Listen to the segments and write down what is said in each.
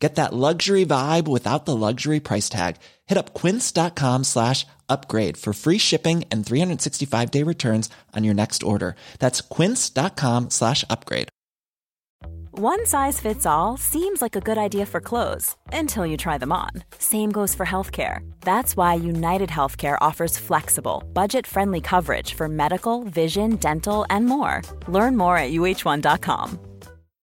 Get that luxury vibe without the luxury price tag. Hit up quince.com slash upgrade for free shipping and 365 day returns on your next order. That's quince.com slash upgrade. One size fits all seems like a good idea for clothes until you try them on. Same goes for healthcare. That's why United Healthcare offers flexible, budget friendly coverage for medical, vision, dental, and more. Learn more at uh1.com.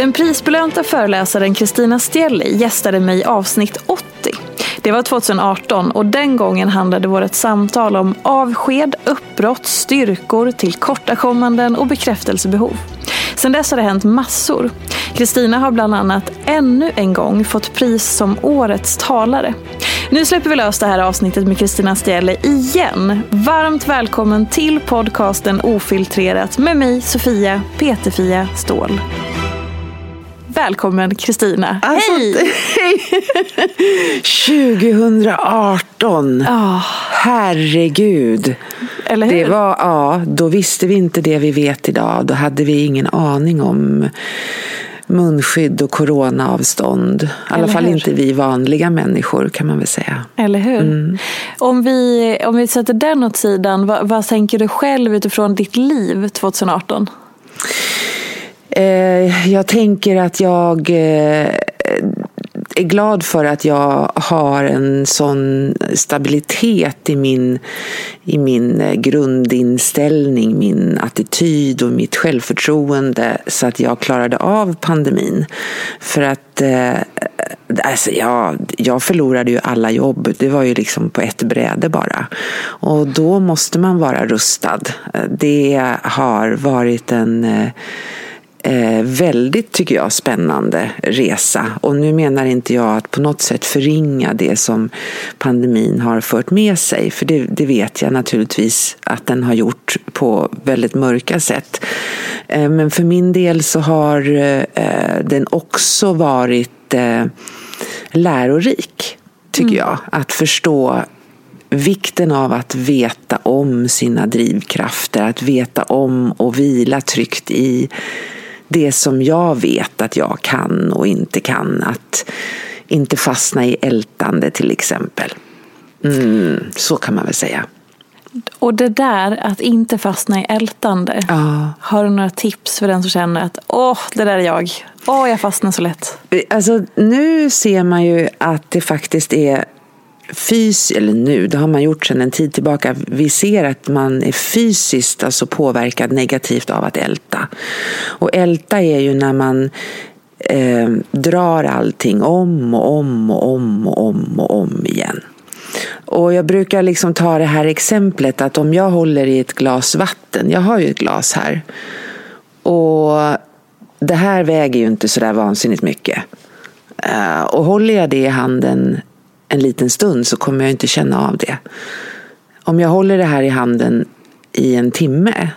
Den prisbelönta föreläsaren Kristina Stielli gästade mig i avsnitt 80. Det var 2018 och den gången handlade vårt samtal om avsked, uppbrott, styrkor, tillkortakommanden och bekräftelsebehov. Sedan dess har det hänt massor. Kristina har bland annat ännu en gång fått pris som Årets talare. Nu släpper vi lös det här avsnittet med Kristina Stielli igen. Varmt välkommen till podcasten Ofiltrerat med mig Sofia Peterfia Ståhl. Välkommen Kristina. Alltså, Hej! Hej! 2018. Oh, Herregud. eller hur? Det var, ja, då visste vi inte det vi vet idag. Då hade vi ingen aning om munskydd och coronaavstånd. I alla fall hur? inte vi vanliga människor kan man väl säga. Eller hur? Om, vi, om vi sätter den åt sidan, vad, vad tänker du själv utifrån ditt liv 2018? Eh, jag tänker att jag eh, är glad för att jag har en sån stabilitet i min, i min eh, grundinställning, min attityd och mitt självförtroende så att jag klarade av pandemin. För att eh, alltså jag, jag förlorade ju alla jobb. Det var ju liksom på ett bräde bara. Och då måste man vara rustad. Eh, det har varit en eh, eh, väldigt, tycker jag, spännande resa. Och nu menar inte jag att på något sätt förringa det som pandemin har fört med sig. För det, det vet jag naturligtvis att den har gjort på väldigt mörka sätt. Eh, men för min del så har eh, den också varit eh, lärorik, tycker jag. Att förstå vikten av att veta om sina drivkrafter, att veta om och vila tryggt i det som jag vet att jag kan och inte kan. Att inte fastna i ältande till exempel. Mm, så kan man väl säga. Och det där att inte fastna i ältande. Ja. Har du några tips för den som känner att åh, det där är jag. Åh, jag fastnar så lätt. Alltså, nu ser man ju att det faktiskt är fys eller nu, det har man gjort sedan en tid tillbaka. Vi ser att man är fysiskt alltså påverkad negativt av att älta. Och älta är ju när man eh, drar allting om och om och om och om och om igen. Och jag brukar liksom ta det här exemplet att om jag håller i ett glas vatten, jag har ju ett glas här. Och det här väger ju inte sådär vansinnigt mycket. Eh, och håller jag det i handen en liten stund så kommer jag inte känna av det. Om jag håller det här i handen i en timme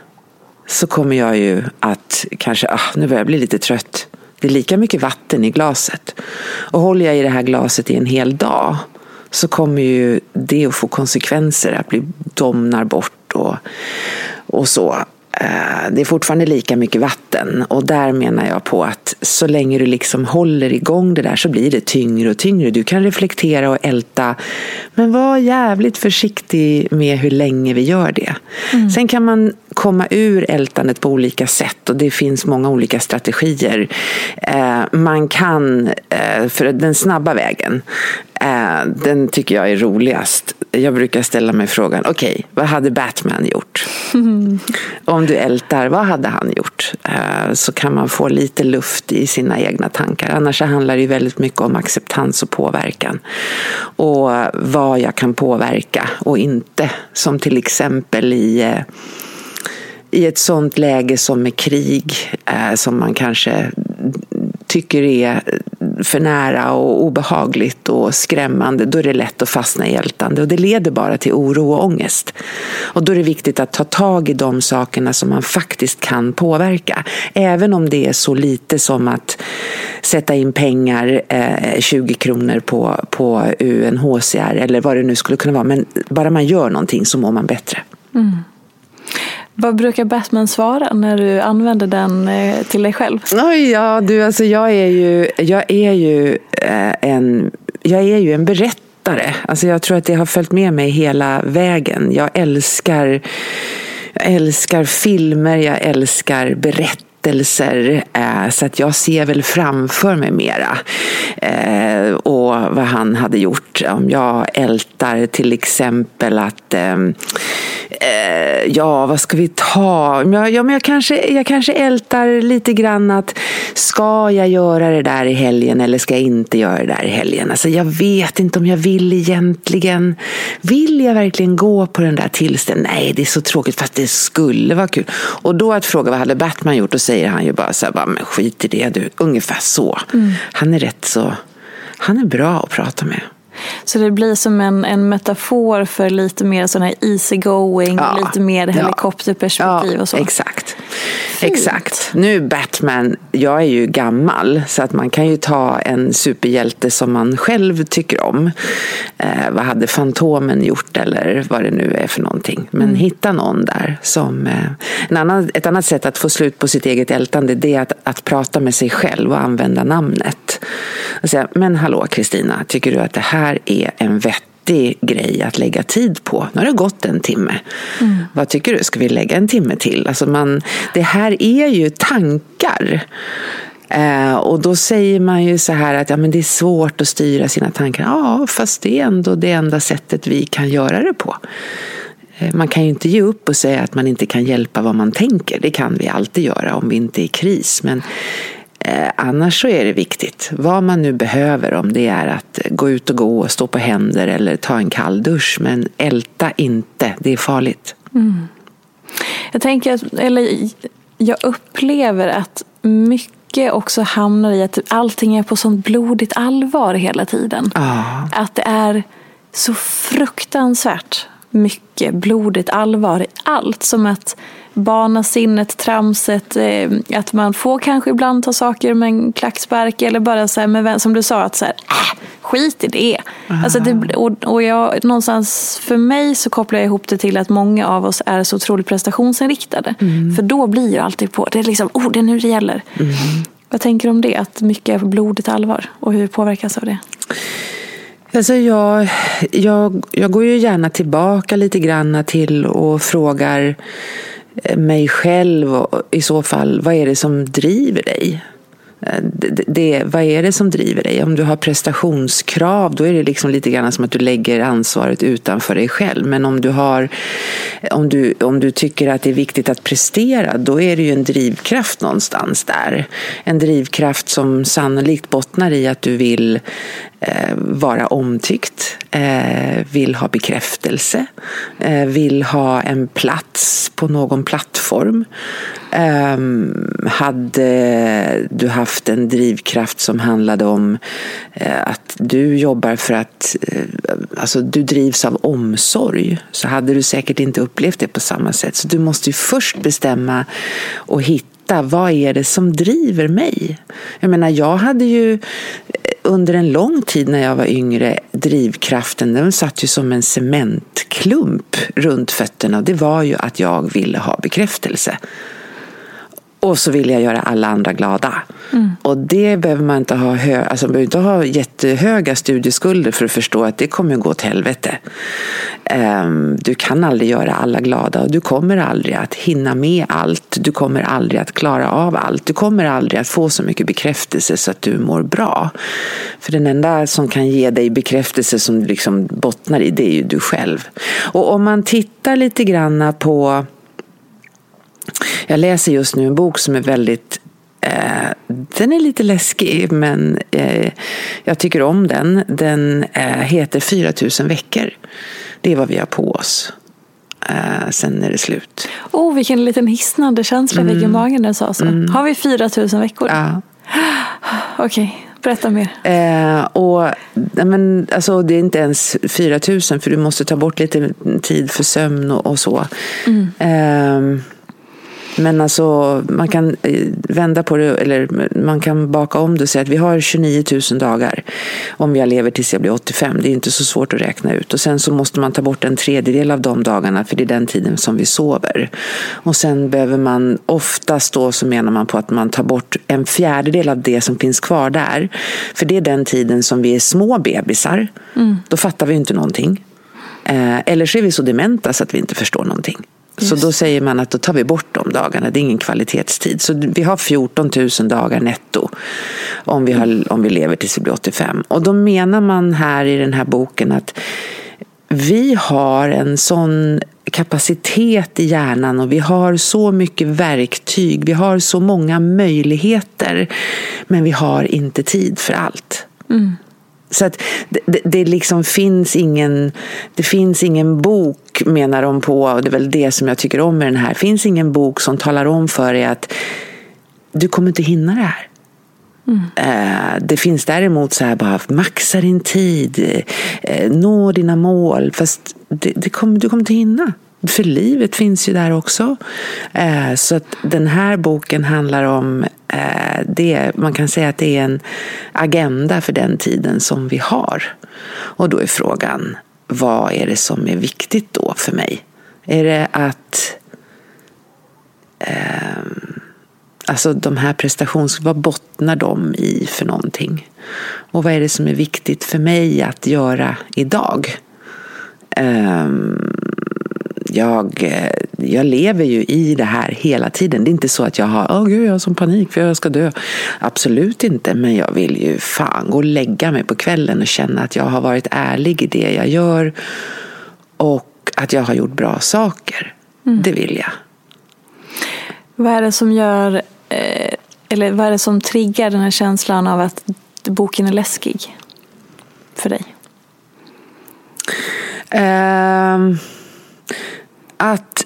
så kommer jag ju att kanske, ah, nu börjar jag bli lite trött. Det är lika mycket vatten i glaset. Och håller jag i det här glaset i en hel dag så kommer ju det att få konsekvenser, att bli domnar bort och, och så. Eh, det är fortfarande lika mycket vatten och där menar jag på att så länge du liksom håller igång det där så blir det tyngre och tyngre. Du kan reflektera och älta men var jävligt försiktig med hur länge vi gör det. Mm. Sen kan man komma ur ältandet på olika sätt och det finns många olika strategier. Eh, man kan, eh, för den snabba vägen, den tycker jag är roligast. Jag brukar ställa mig frågan, okej, okay, vad hade Batman gjort? Mm. Om du ältar, vad hade han gjort? Eh, så kan man få lite luft i sina egna tankar. Annars handlar det väldigt mycket om acceptans och påverkan. Och vad jag kan påverka och inte. Som till exempel i eh, i ett sånt läge som med krig, eh, som man kanske tycker är för nära och obehagligt och skrämmande, då är det lätt att fastna i ältande och det leder bara till oro och ångest. Och då är det viktigt att ta tag i de sakerna som man faktiskt kan påverka. Även om det är så lite som att sätta in pengar, eh, 20 kronor på, på UNHCR eller vad det nu skulle kunna vara. Men bara man gör någonting så mår man bättre. Mm. Vad brukar Batman svara när du använder den eh, till dig själv? Oj, ja, du, alltså jag är ju, jag är ju eh, en, jag är ju en berättare. Alltså jag tror att det har följt med mig hela vägen. Jag älskar, jag älskar filmer, jag älskar berättelser eh, så att jag ser väl framför mig mera. Eh, och vad han hade gjort. Om jag ältar till exempel att eh, eh, ja, vad ska vi ta? Ja, men jag kanske, jag kanske ältar lite grann att ska jag göra det där i helgen eller ska jag inte göra det där i helgen? Alltså, jag vet inte om jag vill egentligen. Vill jag verkligen gå på den där tillställningen? Nej, det är så tråkigt fast det skulle vara kul. Och då att fråga vad hade Batman gjort och säger han ju bara så här, bara, men skit i det du. Ungefär så. Mm. Han är rätt så, han är bra att prata med. Så det blir som en, en metafor för lite mer sån här easy going, ja, lite mer helikopterperspektiv ja, och så. Exakt. Exakt. Nu Batman, jag är ju gammal så att man kan ju ta en superhjälte som man själv tycker om. Eh, vad hade Fantomen gjort eller vad det nu är för någonting. Men mm. hitta någon där som... Eh, en annan, ett annat sätt att få slut på sitt eget ältande det är att, att prata med sig själv och använda namnet. Och säga, men hallå Kristina, tycker du att det här är en vettig vettig grej att lägga tid på. Nu har det gått en timme. Mm. Vad tycker du? Ska vi lägga en timme till? Alltså man, det här är ju tankar. Eh, och då säger man ju så här att ja, men det är svårt att styra sina tankar. Ja, fast det är ändå det enda sättet vi kan göra det på. Eh, man kan ju inte ge upp och säga att man inte kan hjälpa vad man tänker. Det kan vi alltid göra om vi inte är i kris. Men Eh, annars så är det viktigt, vad man nu behöver, om det är att gå ut och gå, stå på händer eller ta en kall dusch. Men älta inte, det är farligt. Mm. Jag tänker, eller jag upplever att mycket också hamnar i att allting är på sånt blodigt allvar hela tiden. Ah. Att det är så fruktansvärt mycket blodigt allvar i allt. Som att bana sinnet, tramset, eh, att man får kanske ibland ta saker med en klackspark eller bara så här, med, som du sa, att så här, äh, skit i det. Alltså det och, och jag, någonstans för mig så kopplar jag ihop det till att många av oss är så otroligt prestationsinriktade. Mm. För då blir ju alltid på, det är liksom, oh det är nu det gäller. Mm. Vad tänker du om det? Att mycket är blodigt allvar och hur påverkas av det? Alltså jag, jag, jag går ju gärna tillbaka lite grann till och frågar eh, mig själv och i så fall, vad är det som driver dig? Eh, det, det, vad är det som driver dig? Om du har prestationskrav då är det liksom lite grann som att du lägger ansvaret utanför dig själv. Men om du, har, om, du, om du tycker att det är viktigt att prestera då är det ju en drivkraft någonstans där. En drivkraft som sannolikt bottnar i att du vill Eh, vara omtyckt, eh, vill ha bekräftelse, eh, vill ha en plats på någon plattform. Ehm, hade du haft en drivkraft som handlade om eh, att du jobbar för att, eh, alltså du drivs av omsorg, så hade du säkert inte upplevt det på samma sätt. Så du måste ju först bestämma och hitta hitta vad är det som driver mig. Jag menar, jag hade ju eh, under en lång tid när jag var yngre drivkraften, den satt ju som en cementklump runt fötterna. Det var ju att jag ville ha bekräftelse. Och så vill jag göra alla andra glada. Mm. Och det behöver man inte ha, hö alltså, man behöver inte ha jättehöga studieskulder för att förstå att det kommer gå åt helvete. Um, du kan aldrig göra alla glada och du kommer aldrig att hinna med allt. Du kommer aldrig att klara av allt. Du kommer aldrig att få så mycket bekräftelse så att du mår bra. För den enda som kan ge dig bekräftelse som liksom bottnar i, det är ju du själv. Och om man tittar lite granna på jag läser just nu en bok som är väldigt eh, den är lite läskig men eh, jag tycker om den. Den eh, heter 4000 veckor. Det är vad vi har på oss. Eh, sen är det slut. Oh, vilken liten hisnande känsla mm. fick i magen när du sa så. Mm. Har vi 4000 veckor? Ja. Okej, okay. berätta mer. Eh, och, men, alltså, det är inte ens 4000 för du måste ta bort lite tid för sömn och, och så. Mm. Eh, men alltså, man kan eh, vända på det, eller man kan baka om det och säga att vi har 29 000 dagar om jag lever tills jag blir 85. Det är inte så svårt att räkna ut. Och sen så måste man ta bort en tredjedel av de dagarna, för det är den tiden som vi sover. Och sen behöver man, oftast då så menar man på att man tar bort en fjärdedel av det som finns kvar där. För det är den tiden som vi är små bebisar. Mm. Då fattar vi inte någonting. Eh, eller så är vi så dementa så att vi inte förstår någonting. Så då säger man att då tar vi bort de dagarna, det är ingen kvalitetstid. Så vi har 14 000 dagar netto om vi, har, om vi lever tills vi blir 85. Och då menar man här i den här boken att vi har en sån kapacitet i hjärnan och vi har så mycket verktyg, vi har så många möjligheter men vi har inte tid för allt. Mm. Så att det, det, liksom finns ingen, det finns ingen bok, menar de på, och det är väl det som jag tycker om med den här. Det finns ingen bok som talar om för dig att du kommer inte hinna det här. Mm. Eh, det finns däremot så här bara, maxa din tid, eh, nå dina mål. Fast det, det kommer, du kommer inte hinna. För livet finns ju där också. Eh, så att den här boken handlar om Eh, det, man kan säga att det är en agenda för den tiden som vi har. Och då är frågan, vad är det som är viktigt då för mig? Är det att eh, Alltså de här prestations... Vad bottnar de i för någonting? Och vad är det som är viktigt för mig att göra idag? Um, jag, eh, jag lever ju i det här hela tiden. Det är inte så att jag har, åh oh, gud, jag har sån panik för jag ska dö. Absolut inte, men jag vill ju fan gå och lägga mig på kvällen och känna att jag har varit ärlig i det jag gör och att jag har gjort bra saker. Mm. Det vill jag. Vad är det som gör, eh, eller vad är det som triggar den här känslan av att boken är läskig för dig? Um att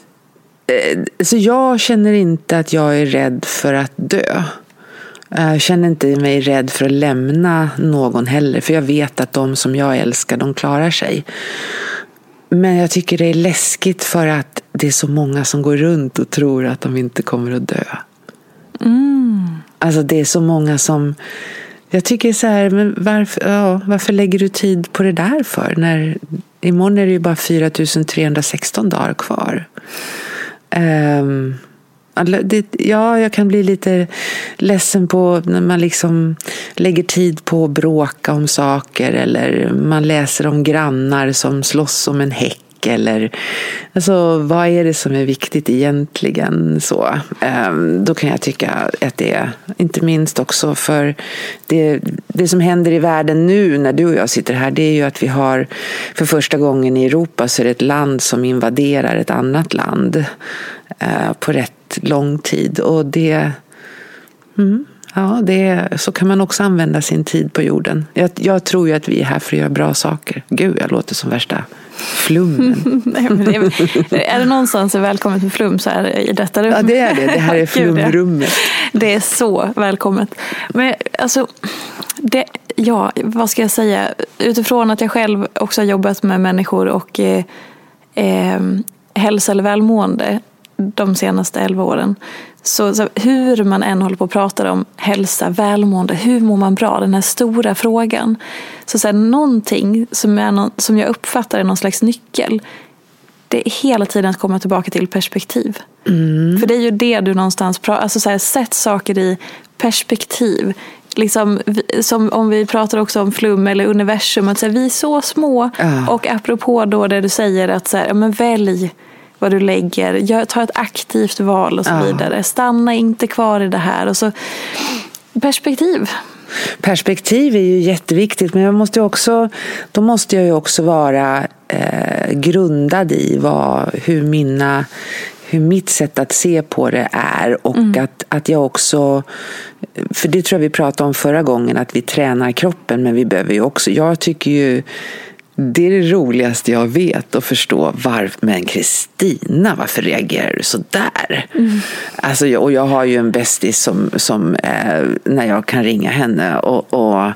eh, så jag känner inte att jag är rädd för att dö. Jag känner inte mig rädd för att lämna någon heller, för jag vet att de som jag älskar, de klarar sig. Men jag tycker det är läskigt för att det är så många som går runt och tror att de inte kommer att dö. Mm. Alltså det är så många som jag tycker så här, men varför, ja, varför lägger du tid på det där för? När, imorgon är det ju bara 4316 dagar kvar. Um, det, ja, jag kan bli lite ledsen på när man liksom lägger tid på att bråka om saker eller man läser om grannar som slåss om en häck eller alltså, vad är det som är viktigt egentligen? Så, ehm, då kan jag tycka att det är, inte minst också för det, det som händer i världen nu när du och jag sitter här, det är ju att vi har för första gången i Europa så är det ett land som invaderar ett annat land eh, på rätt lång tid. Och det mm, Ja, det, så kan man också använda sin tid på jorden. Jag, jag, tror ju att vi är här för att göra bra saker. Gud, jag låter som värsta flummen. Nej, det är, är det någonstans är välkommet med flum så är det i detta rum. Ja, det är det. Det här är flumrummet. Det är så välkommet. Men alltså, det, ja, vad ska jag säga? Utifrån att jag själv också har jobbat med människor och eh, eh, hälsa eller välmående de senaste elva åren Så, så, hur man än håller på och pratar om hälsa, välmående, hur mår man bra, den här stora frågan. Så, så här, någonting som, är någon, som jag uppfattar är någon slags nyckel, det är hela tiden att komma tillbaka till perspektiv. Mm. För det är ju det du någonstans pratar, alltså så här, sätt saker i perspektiv. Liksom, som om vi pratar också om flum eller universum, att så här, vi är så små. Uh. Och apropå då det du säger att så här, men välj vad du lägger. Gör, ta ett aktivt val och så vidare. Stanna inte kvar i det här. Och så, perspektiv. Perspektiv är ju jätteviktigt men jag måste också, då måste jag ju också vara eh, grundad i vad, hur, mina, hur mitt sätt att se på det är och mm. att, att jag också för det tror jag vi pratade om förra gången att vi tränar kroppen men vi behöver ju också, jag tycker ju det är det roligaste jag vet att förstå varför, men Kristina, varför reagerar du så där? Mm. Alltså, och jag har ju en bästis som, som eh, när jag kan ringa henne och, och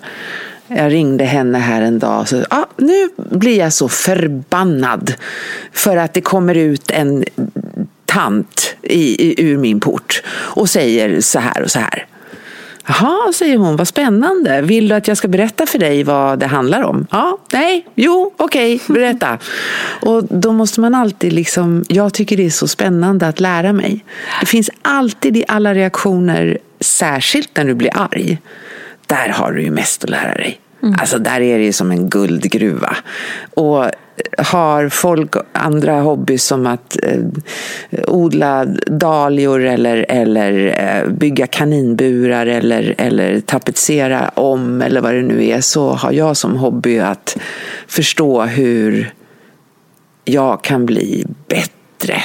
jag ringde henne här en dag och så, ah, nu blir jag så förbannad för att det kommer ut en tant i, i, ur min port och säger så här och så här. Jaha, säger hon, vad spännande. Vill du att jag ska berätta för dig vad det handlar om? Ja, nej, jo, okej, okay, berätta. och då måste man alltid liksom, jag tycker det är så spännande att lära mig. Det finns alltid i alla reaktioner, särskilt när du blir arg, där har du ju mest att lära dig. Mm. Alltså där är det ju som en guldgruva. Och eh, har folk andra hobbys som att eh, odla dahlior eller, eller eh, bygga kaninburar eller, eller tapetsera om eller vad det nu är så har jag som hobby att förstå hur jag kan bli bättre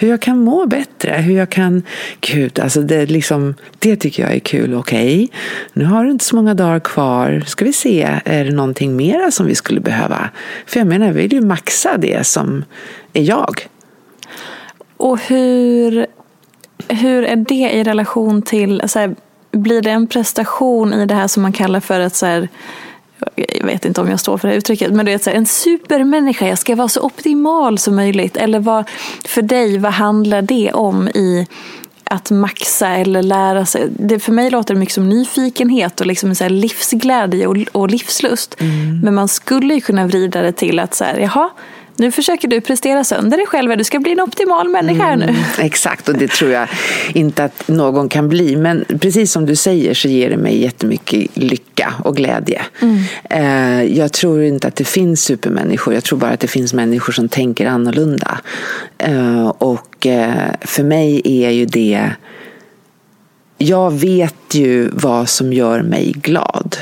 hur jag kan må bättre, hur jag kan... Gud, alltså det, liksom, det tycker jag är kul. Okej, okay, nu har du inte så många dagar kvar. Ska vi se, är det någonting mera som vi skulle behöva? För jag menar, jag vill ju maxa det som är jag. Och hur, hur är det i relation till, så här, blir det en prestation i det här som man kallar för att så här, jag vet inte om jag står för det här uttrycket, men du vet, en supermänniska, jag ska vara så optimal som möjligt. Eller vad, för dig, vad handlar det om i att maxa eller lära sig? Det, för mig låter det mycket som nyfikenhet och liksom så livsglädje och, och livslust. Mm. Men man skulle ju kunna vrida det till att så här, jaha, nu försöker du prestera sönder dig själv. Du ska bli en optimal människa här nu. Mm, exakt, och det tror jag inte att någon kan bli. Men precis som du säger så ger det mig jättemycket lycka och glädje. Mm. Eh, jag tror inte att det finns supermänniskor. Jag tror bara att det finns människor som tänker annorlunda. Eh, och eh, för mig är ju det jag vet ju vad som gör mig glad.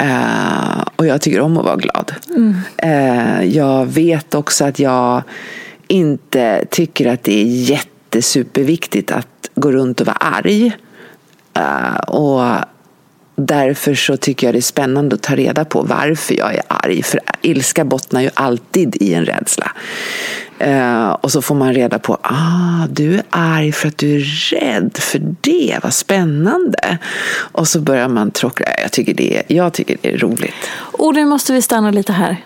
Uh, och jag tycker om att vara glad. Mm. Uh, jag vet också att jag inte tycker att det är jättesuperviktigt att gå runt och vara arg. Uh, och därför så tycker jag det är spännande att ta reda på varför jag är arg. För ilska bottnar ju alltid i en rädsla. Uh, och så får man reda på, ah, du är arg för att du är rädd för det, vad spännande. Och så börjar man tråckla, jag tycker det är, jag tycker det är roligt. Och nu måste vi stanna lite här.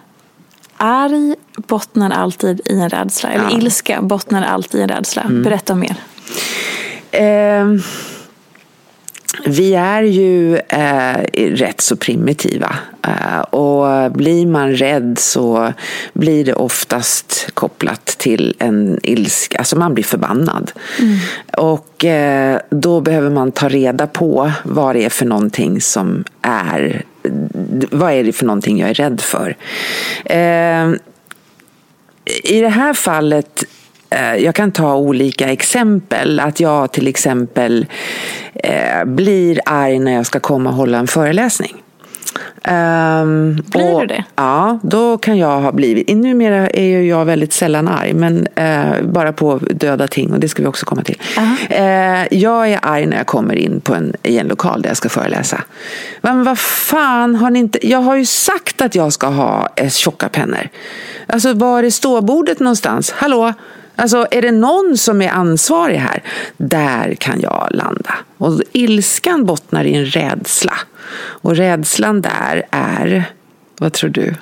Arg bottnar alltid i en rädsla, eller ja. ilska bottnar alltid i en rädsla. Mm. Berätta mer. Uh, vi är ju eh, rätt så primitiva eh, och blir man rädd så blir det oftast kopplat till en ilska, alltså man blir förbannad. Mm. Och eh, då behöver man ta reda på vad det är för någonting som är, vad är det för någonting jag är rädd för. Eh, I det här fallet jag kan ta olika exempel. Att jag till exempel eh, blir arg när jag ska komma och hålla en föreläsning. Um, Blir och, du det? Ja, då kan jag ha blivit. Numera är ju jag väldigt sällan arg, men uh, bara på döda ting och det ska vi också komma till. Uh, jag är arg när jag kommer in på en, i en lokal där jag ska föreläsa. Men vad fan, har ni inte... Jag har ju sagt att jag ska ha tjocka pennor. Alltså, var är ståbordet någonstans? Hallå? Alltså, är det någon som är ansvarig här? Där kan jag landa. Och ilskan bottnar i en rädsla. Och rädslan där är, vad tror du?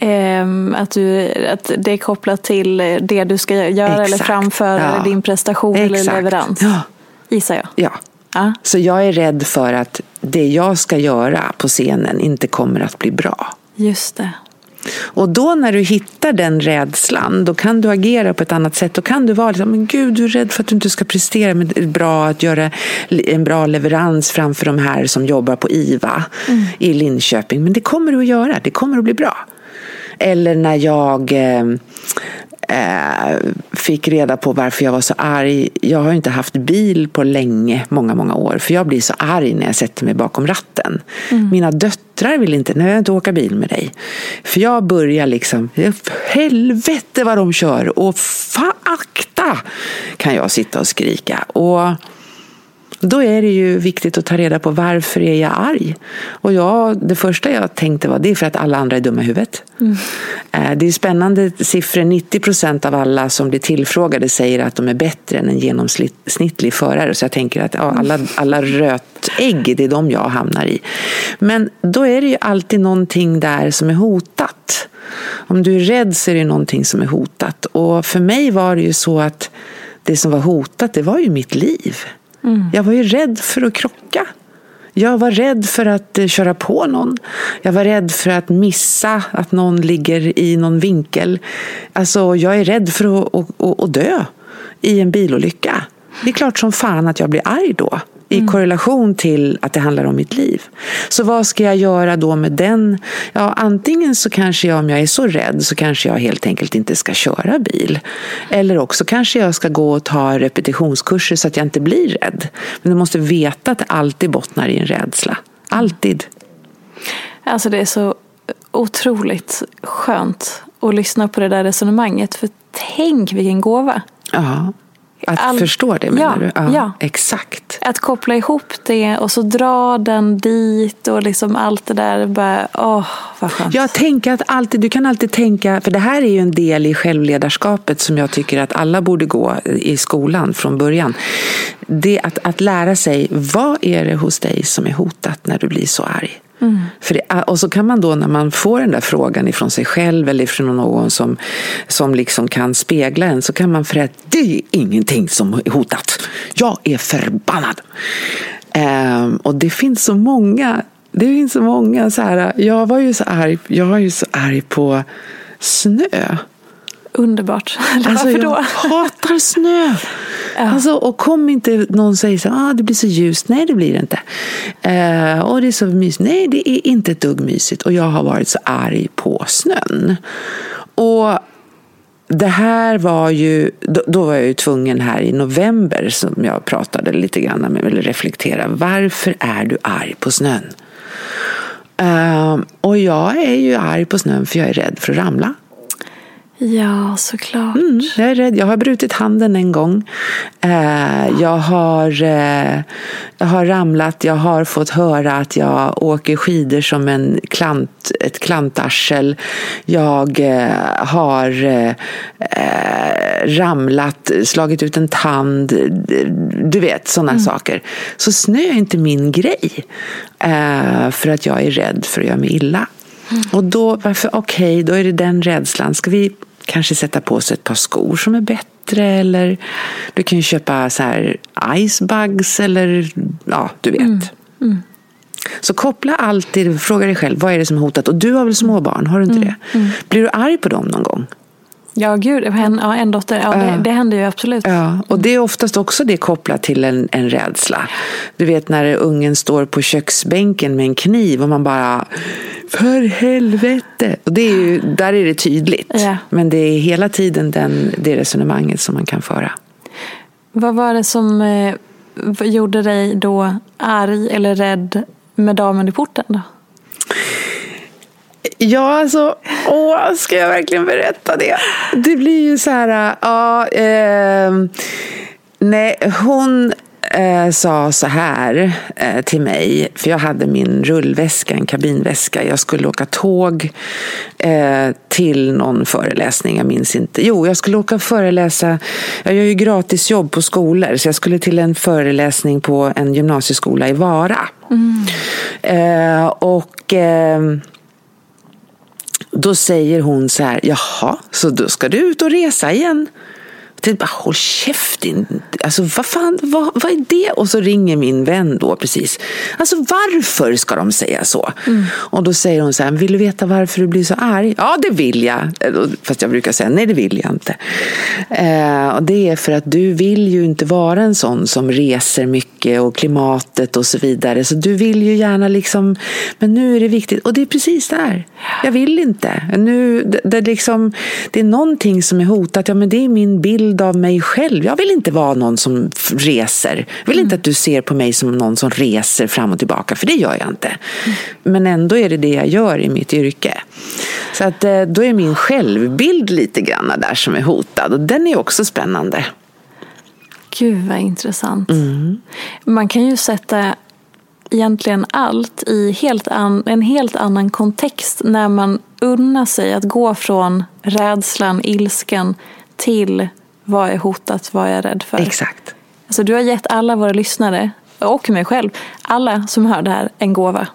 Ehm, att, du, att det är kopplat till det du ska göra Exakt. eller framföra, Ja. eller din prestation eller Exakt. leverans. Ja. Gissar jag. Ja. Ja. Så jag är rädd för att det jag ska göra på scenen inte kommer att bli bra. Just det. Och då när du hittar den rädslan, då kan du agera på ett annat sätt. Då kan du vara liksom, men gud, du är rädd för att du inte ska prestera, är bra att göra en bra leverans framför de här som jobbar på IVA i Linköping. Men det kommer du att göra, det kommer att bli bra. Eller när jag eh, eh, fick reda på varför jag var så arg. Jag har inte haft bil på länge, många, många år. För jag blir så arg när jag sätter mig bakom ratten. Mina döttrar vill inte, nej jag vill inte åka bil med dig. För jag börjar liksom, helvete vad de kör och fakta kan jag sitta och skrika. Och då är det ju viktigt att ta reda på varför är jag arg. Och jag, det första jag tänkte var det är för att alla andra är dumma i huvudet. Eh, Det är spännande siffror. 90 procent av alla som blir tillfrågade säger att de är bättre än en genomsnittlig förare. Så jag tänker att ja, alla, alla rötägg, det är de jag hamnar i. Men då är det ju alltid någonting där som är hotat. Om du är rädd så är det någonting som är hotat. Och för mig var det ju så att det som var hotat, det var ju mitt liv. Mm. Jag var ju rädd för att krocka. Jag var rädd för att eh, köra på någon. Jag var rädd för att missa att någon ligger i någon vinkel. Alltså, jag är rädd för att, att, att, att dö i en bilolycka. Det är klart som fan att jag blir arg då. I korrelation till att det handlar om mitt liv. Så vad ska jag göra då med den? Ja, antingen så kanske jag, om jag är så rädd, så kanske jag helt enkelt inte ska köra bil. Eller också kanske jag ska gå och ta repetitionskurser så att jag inte blir rädd. Men du måste veta att det alltid bottnar i en rädsla. Alltid. Alltså det är så otroligt skönt att lyssna på det där resonemanget. För tänk vilken gåva. Ja. Att All- förstå det menar Ja, du? ja. Exakt. Att koppla ihop det och så dra den dit och liksom allt det där. Bara, åh, vad skönt. Jag tänker att alltid, du kan alltid tänka, för det här är ju en del i självledarskapet som jag tycker att alla borde gå i skolan från början. Det att, att lära sig, vad är det hos dig som är hotat när du blir så arg? För det, och så kan man då när man får den där frågan ifrån sig själv eller från någon som, som liksom kan spegla en så kan man för att det är ingenting som är hotat. Jag är förbannad. Ehm, och det finns så många, det finns så många så här, jag var ju så arg, jag var ju så arg på snö. Underbart. Alltså varför jag då? hatar snö. Alltså, och kom inte någon säger så ah, det blir så ljust. Nej, det blir det inte. Eh, och det är så mysigt. Nej, det är inte ett dugg mysigt. Och jag har varit så arg på snön. Och det här var ju, då, då var jag ju tvungen här i november som jag pratade lite grann med, eller reflektera. Varför är du arg på snön? Uh, och jag är ju arg på snön för jag är rädd för att ramla. Ja, såklart. Mm, jag är rädd. Jag har brutit handen en gång. Eh, jag, har, eh, jag har ramlat. Jag har fått höra att jag åker skidor som en klant, ett klantarsel. Jag eh, har eh, eh, ramlat, slagit ut en tand. Du vet, sådana saker. Så snö är inte min grej. Eh, för att jag är rädd för att göra mig illa. Och då, varför, okej, då är det den rädslan. Ska vi kanske sätta på sig ett par skor som är bättre? Eller du kan ju köpa så här icebugs eller ja, du vet. Så koppla alltid, fråga dig själv, vad är det som är hotat? Och du har väl små barn, har du inte det? Blir du arg på dem någon gång? Ja, gud. En, ja, en dotter. Ja, det, det händer ju absolut. Ja, och det är oftast också det kopplat till en, en rädsla. Du vet när ungen står på köksbänken med en kniv och man bara för helvete. Och det är ju, där är det tydligt. Ja. Men det är hela tiden den, det resonemanget som man kan föra. Vad var det som eh, gjorde dig då arg eller rädd med damen i porten? Då? Ja, alltså, åh, ska jag verkligen berätta det? Det blir ju så här, ja, eh, nej, hon eh, sa så här eh, till mig, för jag hade min rullväska, en kabinväska. Jag skulle åka tåg eh, till någon föreläsning, jag minns inte. Jo, jag skulle åka och föreläsa, jag gör ju gratisjobb på skolor, så jag skulle till en föreläsning på en gymnasieskola i Vara. Eh, och... Då säger hon så här, jaha, så då ska du ut och resa igen? Tänkte bara, håll käften. Alltså vad fan, vad, vad är det? Och så ringer min vän då precis. Alltså varför ska de säga så? Mm. Och då säger hon så här, vill du veta varför du blir så arg? Ja, det vill jag. Fast jag brukar säga, nej det vill jag inte. Eh, och det är för att du vill ju inte vara en sån som reser mycket och klimatet och så vidare. Så du vill ju gärna liksom, men nu är det viktigt. Och det är precis där. Jag vill inte. Nu, det, det, liksom, det är någonting som är hotat. Ja, men det är min bild bild av mig själv. Jag vill inte vara någon som reser. Jag vill mm. inte att du ser på mig som någon som reser fram och tillbaka, för det gör jag inte. Mm. Men ändå är det det jag gör i mitt yrke. Så att, eh, då är min självbild lite grann där som är hotad och den är också spännande. Gud vad intressant. Mm. Man kan ju sätta egentligen allt i helt an, en helt annan kontext när man unnar sig att gå från rädslan, ilskan till vad är hotat? Vad är jag rädd för? Exakt. Alltså, du har gett alla våra lyssnare, och mig själv, alla som hör det här, en gåva.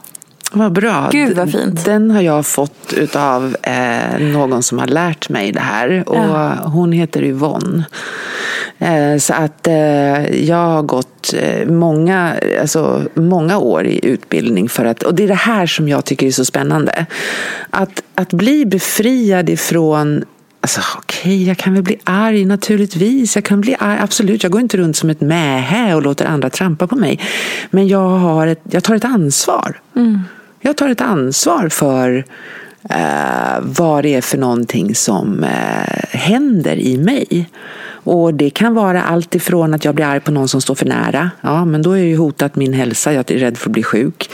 Vad bra. Gud vad fint. Den har jag fått av eh, någon som har lärt mig det här. Och ja. Hon heter Yvonne. Eh, så att eh, jag har gått eh, många, alltså, många år i utbildning för att, och det är det här som jag tycker är så spännande. Att, att bli befriad ifrån Alltså, Okej, okay, jag kan väl bli arg naturligtvis. Jag kan bli arg, absolut. Jag går inte runt som ett mähä och låter andra trampa på mig. Men jag, har ett, jag tar ett ansvar. Mm. Jag tar ett ansvar för eh, vad det är för någonting som eh, händer i mig. Och det kan vara allt ifrån att jag blir arg på någon som står för nära. Ja, men då är ju hotat min hälsa, jag är rädd för att bli sjuk.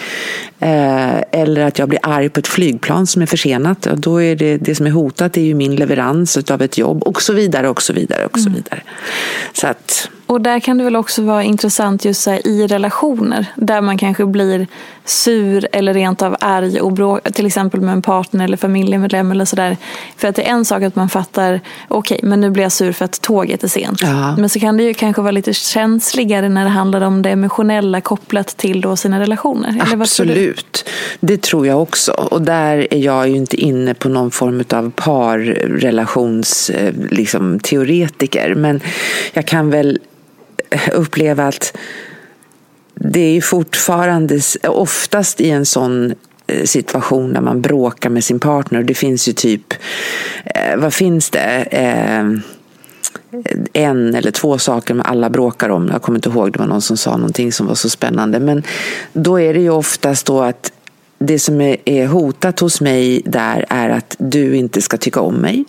Eh, eller att jag blir arg på ett flygplan som är försenat. Och då är det, det som är hotat är ju min leverans av ett jobb och så vidare och så vidare och så mm. vidare. Så att, och där kan det väl också vara intressant just här, i relationer där man kanske blir sur eller rent av arg och bråk, till exempel med en partner eller familjemedlem eller sådär. För att det är en sak att man fattar, okej, okay, men nu blir jag sur för att tåget är sent. Ja. Men så kan det ju kanske vara lite känsligare när det handlar om det emotionella kopplat till då sina relationer. Eller Absolut, det tror jag också. Och där är jag ju inte inne på någon form av parrelationsteoretiker. Eh, liksom, teoretiker. men jag kan väl eh, uppleva att det är fortfarande oftast i en sån eh, situation där man bråkar med sin partner. Det finns ju typ, vad finns det? Eh, en eller två saker med alla bråkar om. Jag kommer inte ihåg, det var någon som sa någonting som var så spännande. Men då är det ju oftast då att det som är hotat hos mig där är att du inte ska tycka om mig.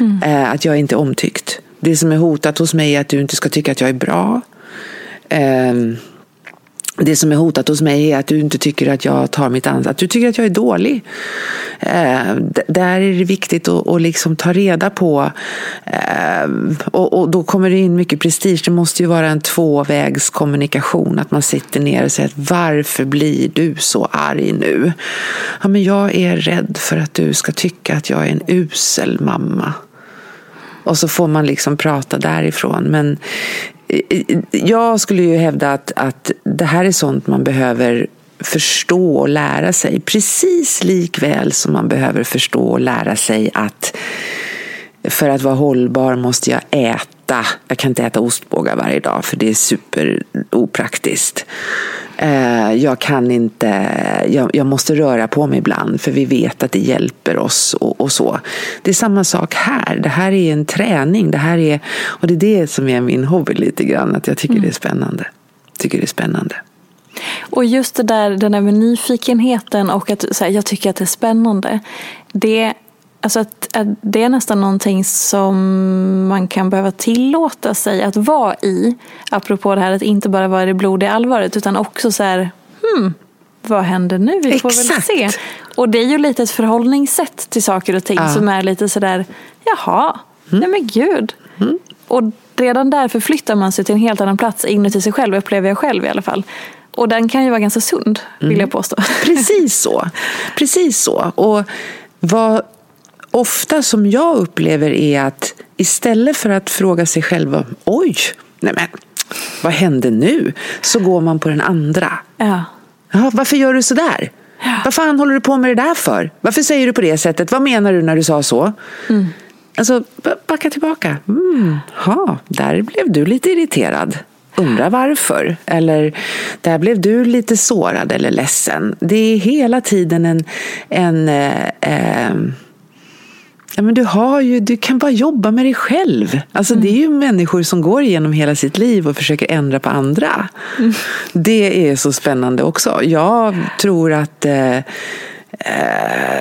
Mm. Att jag inte är omtyckt. Det som är hotat hos mig är att du inte ska tycka att jag är bra. Det som är hotat hos mig är att du inte tycker att jag tar mitt ansvar, att du tycker att jag är dålig. Eh, där är det viktigt att, att liksom ta reda på, eh, och, och, då kommer det in mycket prestige. Det måste ju vara en tvåvägskommunikation, att man sitter ner och säger varför blir du så arg nu? Ja, men jag är rädd för att du ska tycka att jag är en usel mamma. Och så får man liksom prata därifrån. Men jag skulle ju hävda att, att det här är sånt man behöver förstå och lära sig. Precis likväl som man behöver förstå och lära sig att för att vara hållbar måste jag äta. Jag kan inte äta ostbågar varje dag för det är superopraktiskt. Eh, jag kan inte, jag, jag, måste röra på mig ibland för vi vet att det hjälper oss och, och, så. Det är samma sak här. Det här är en träning. Det här är, och det är det som är min hobby lite grann. Att jag tycker mm. det är spännande. Tycker det är spännande. Och just det där, den där med nyfikenheten och att här, jag tycker att det är spännande. Det Alltså att, att, det är nästan någonting som man kan behöva tillåta sig att vara i. Apropå det här att inte bara vara i det blodiga allvaret utan också så här, hmm, vad händer nu? Vi får Exakt. väl se. Och det är ju lite ett förhållningssätt till saker och ting ja. som är lite sådär, jaha, mm. nej men gud. Mm. Och redan där förflyttar man sig till en helt annan plats inuti sig själv, upplever jag själv i alla fall. Och den kan ju vara ganska sund, vill mm. jag påstå. Precis så. Precis så. Och vad ofta som jag upplever är att istället för att fråga sig själv oj, nej men vad hände nu? Så går man på den andra. Ja. Jaha, varför gör du sådär? Vad fan håller du på med det där för? Varför säger du på det sättet? Vad menar du när du sa så? Mm. Alltså, backa tillbaka. Mm, ha, där blev du lite irriterad. Undrar varför. Eller där blev du lite sårad eller ledsen. Det är hela tiden en, en eh, eh, Ja, men du, har ju, du kan bara jobba med dig själv. Alltså, mm. Det är ju människor som går igenom hela sitt liv och försöker ändra på andra. Mm. Det är så spännande också. Jag tror att eh, Eh,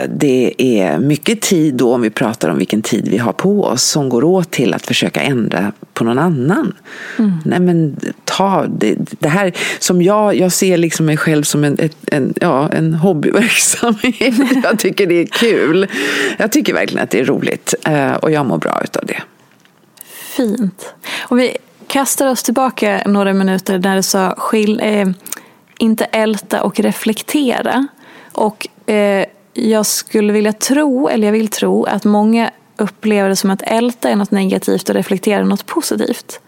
det är mycket tid då, om vi pratar om vilken tid vi har på oss, som går åt till att försöka ändra på någon annan. Mm. Nej men ta det, det, här som jag, jag ser liksom mig själv som en, ett, en, ja, en hobbyverksamhet. jag tycker det är kul. Jag tycker verkligen att det är roligt eh, och jag mår bra utav det. Fint. Och vi kastar oss tillbaka några minuter när du sa skil, eh, inte älta och reflektera. Och eh, jag skulle vilja tro, eller jag vill tro, att många upplever det som att älta är något negativt och reflektera något positivt.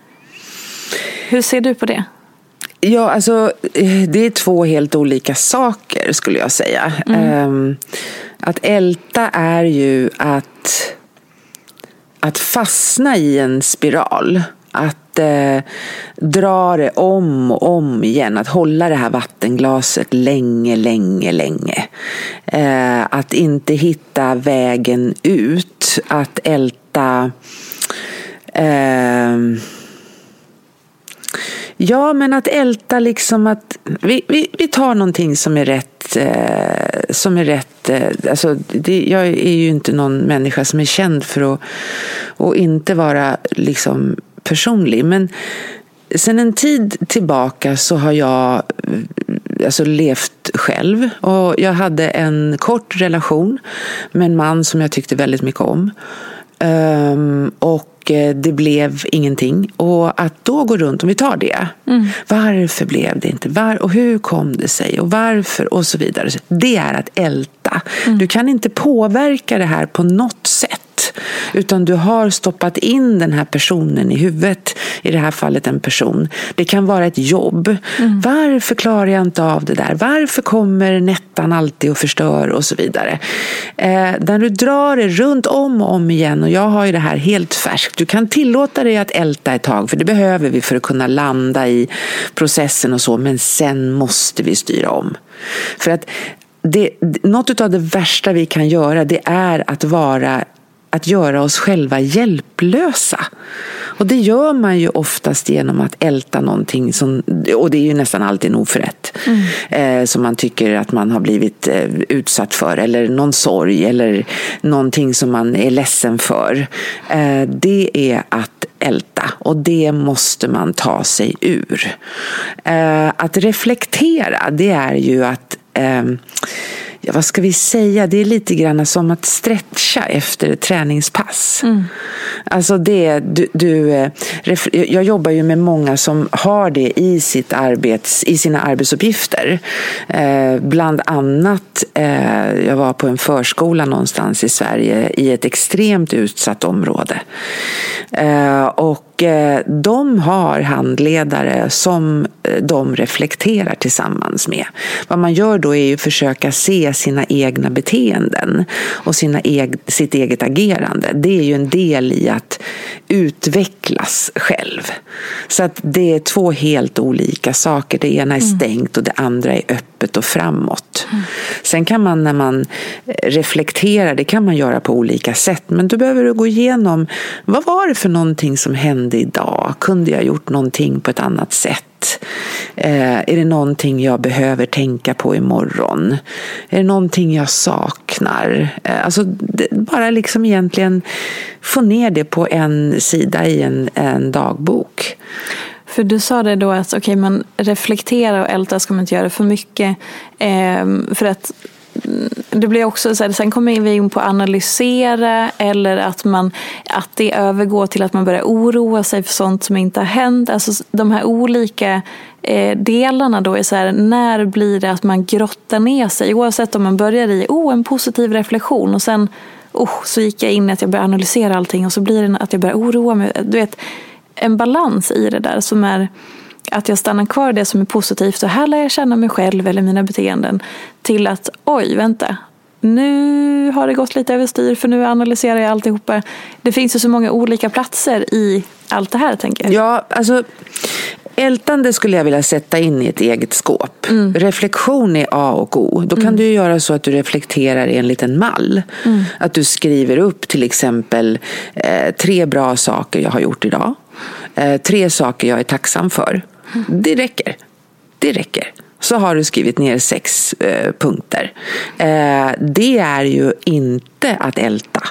Hur ser du på det? Ja, alltså eh, det är två helt olika saker skulle jag säga. Mm. Um, att älta är ju att, att fastna i en spiral. Att eh, dra det om och om igen. Att hålla det här vattenglaset länge, länge, länge. Eh, att inte hitta vägen ut. Att älta ehm, Ja, men att älta liksom att vi, vi, vi tar någonting som är rätt. Eh, som är rätt eh, alltså det, jag är ju inte någon människa som är känd för att och inte vara liksom personlig. Men sen en tid tillbaka så har jag eh, alltså, levt själv. Och jag hade en kort relation med en man som jag tyckte väldigt mycket om. Um, och det blev ingenting. Och att då gå runt, om vi tar det. Mm. Varför blev det inte? Var, och hur kom det sig? Och varför? Och så vidare. Det är att älta. Mm. Du kan inte påverka det här på något sätt. Utan du har stoppat in den här personen i huvudet. I det här fallet en person. Det kan vara ett jobb. Mm. Varför klarar jag inte av det där? Varför kommer Nettan alltid och förstör? Och så vidare. Eh, när du drar det runt om och om igen. Och jag har ju det här helt färskt. Du kan tillåta dig att älta ett tag. För det behöver vi för att kunna landa i processen och så. Men sen måste vi styra om. För att det, något av det värsta vi kan göra det är att vara att göra oss själva hjälplösa. Och det gör man ju oftast genom att älta någonting som, och det är ju nästan alltid en oförrätt, mm. eh, som man tycker att man har blivit eh, utsatt för, eller någon sorg, eller någonting som man är ledsen för. Eh, det är att älta och det måste man ta sig ur. Eh, att reflektera, det är ju att eh, ja, vad ska vi säga, det är lite grann som att stretcha efter ett träningspass. Mm. Alltså det, du, du, eh, jag jobbar ju med många som har det i, sitt arbets, i sina arbetsuppgifter. Eh, bland annat, eh, jag var på en förskola någonstans i Sverige i ett extremt utsatt område. Eh, och Eh, de har handledare som eh, de reflekterar tillsammans med. Vad man gör då är att försöka se sina egna beteenden och sina eg sitt eget agerande. Det är ju en del i att utvecklas själv. Så att det är två helt olika saker. Det ena är mm. stängt och det andra är öppet och framåt. Mm. Sen kan man när man eh, reflekterar, det kan man göra på olika sätt. Men då behöver du gå igenom, vad var det för någonting som hände idag? Kunde jag gjort någonting på ett annat sätt? Eh, är det någonting jag behöver tänka på imorgon? Är det någonting jag saknar? Eh, alltså, bara liksom egentligen få ner det på en sida i en, en dagbok. För du sa det då att okay, man reflektera och älta ska man inte göra för mycket. Eh, för att det blir också så här, sen kommer vi in på att analysera eller att, man, att det övergår till att man börjar oroa sig för sånt som inte har hänt. Alltså de här olika eh, delarna då är så här, när blir det att man grottar ner sig? Oavsett om man börjar i oh, en positiv reflektion och sen oh, så gick jag in i att jag börjar analysera allting och så blir det att jag börjar oroa mig. Du vet, en balans i det där som är att jag stannar kvar i det som är positivt och här lär jag känna mig själv eller mina beteenden. Till att oj, vänta, nu har det gått lite överstyr för nu analyserar jag alltihopa. Det finns ju så många olika platser i allt det här tänker jag. Ja, alltså Ältande skulle jag vilja sätta in i ett eget skåp. Mm. Reflektion är A och O. Då kan mm. du göra så att du reflekterar i en liten mall. Mm. Att du skriver upp till exempel eh, tre bra saker jag har gjort idag. Eh, tre saker jag är tacksam för. Det räcker. Det räcker så har du skrivit ner sex eh, punkter. Eh, det är ju inte att älta.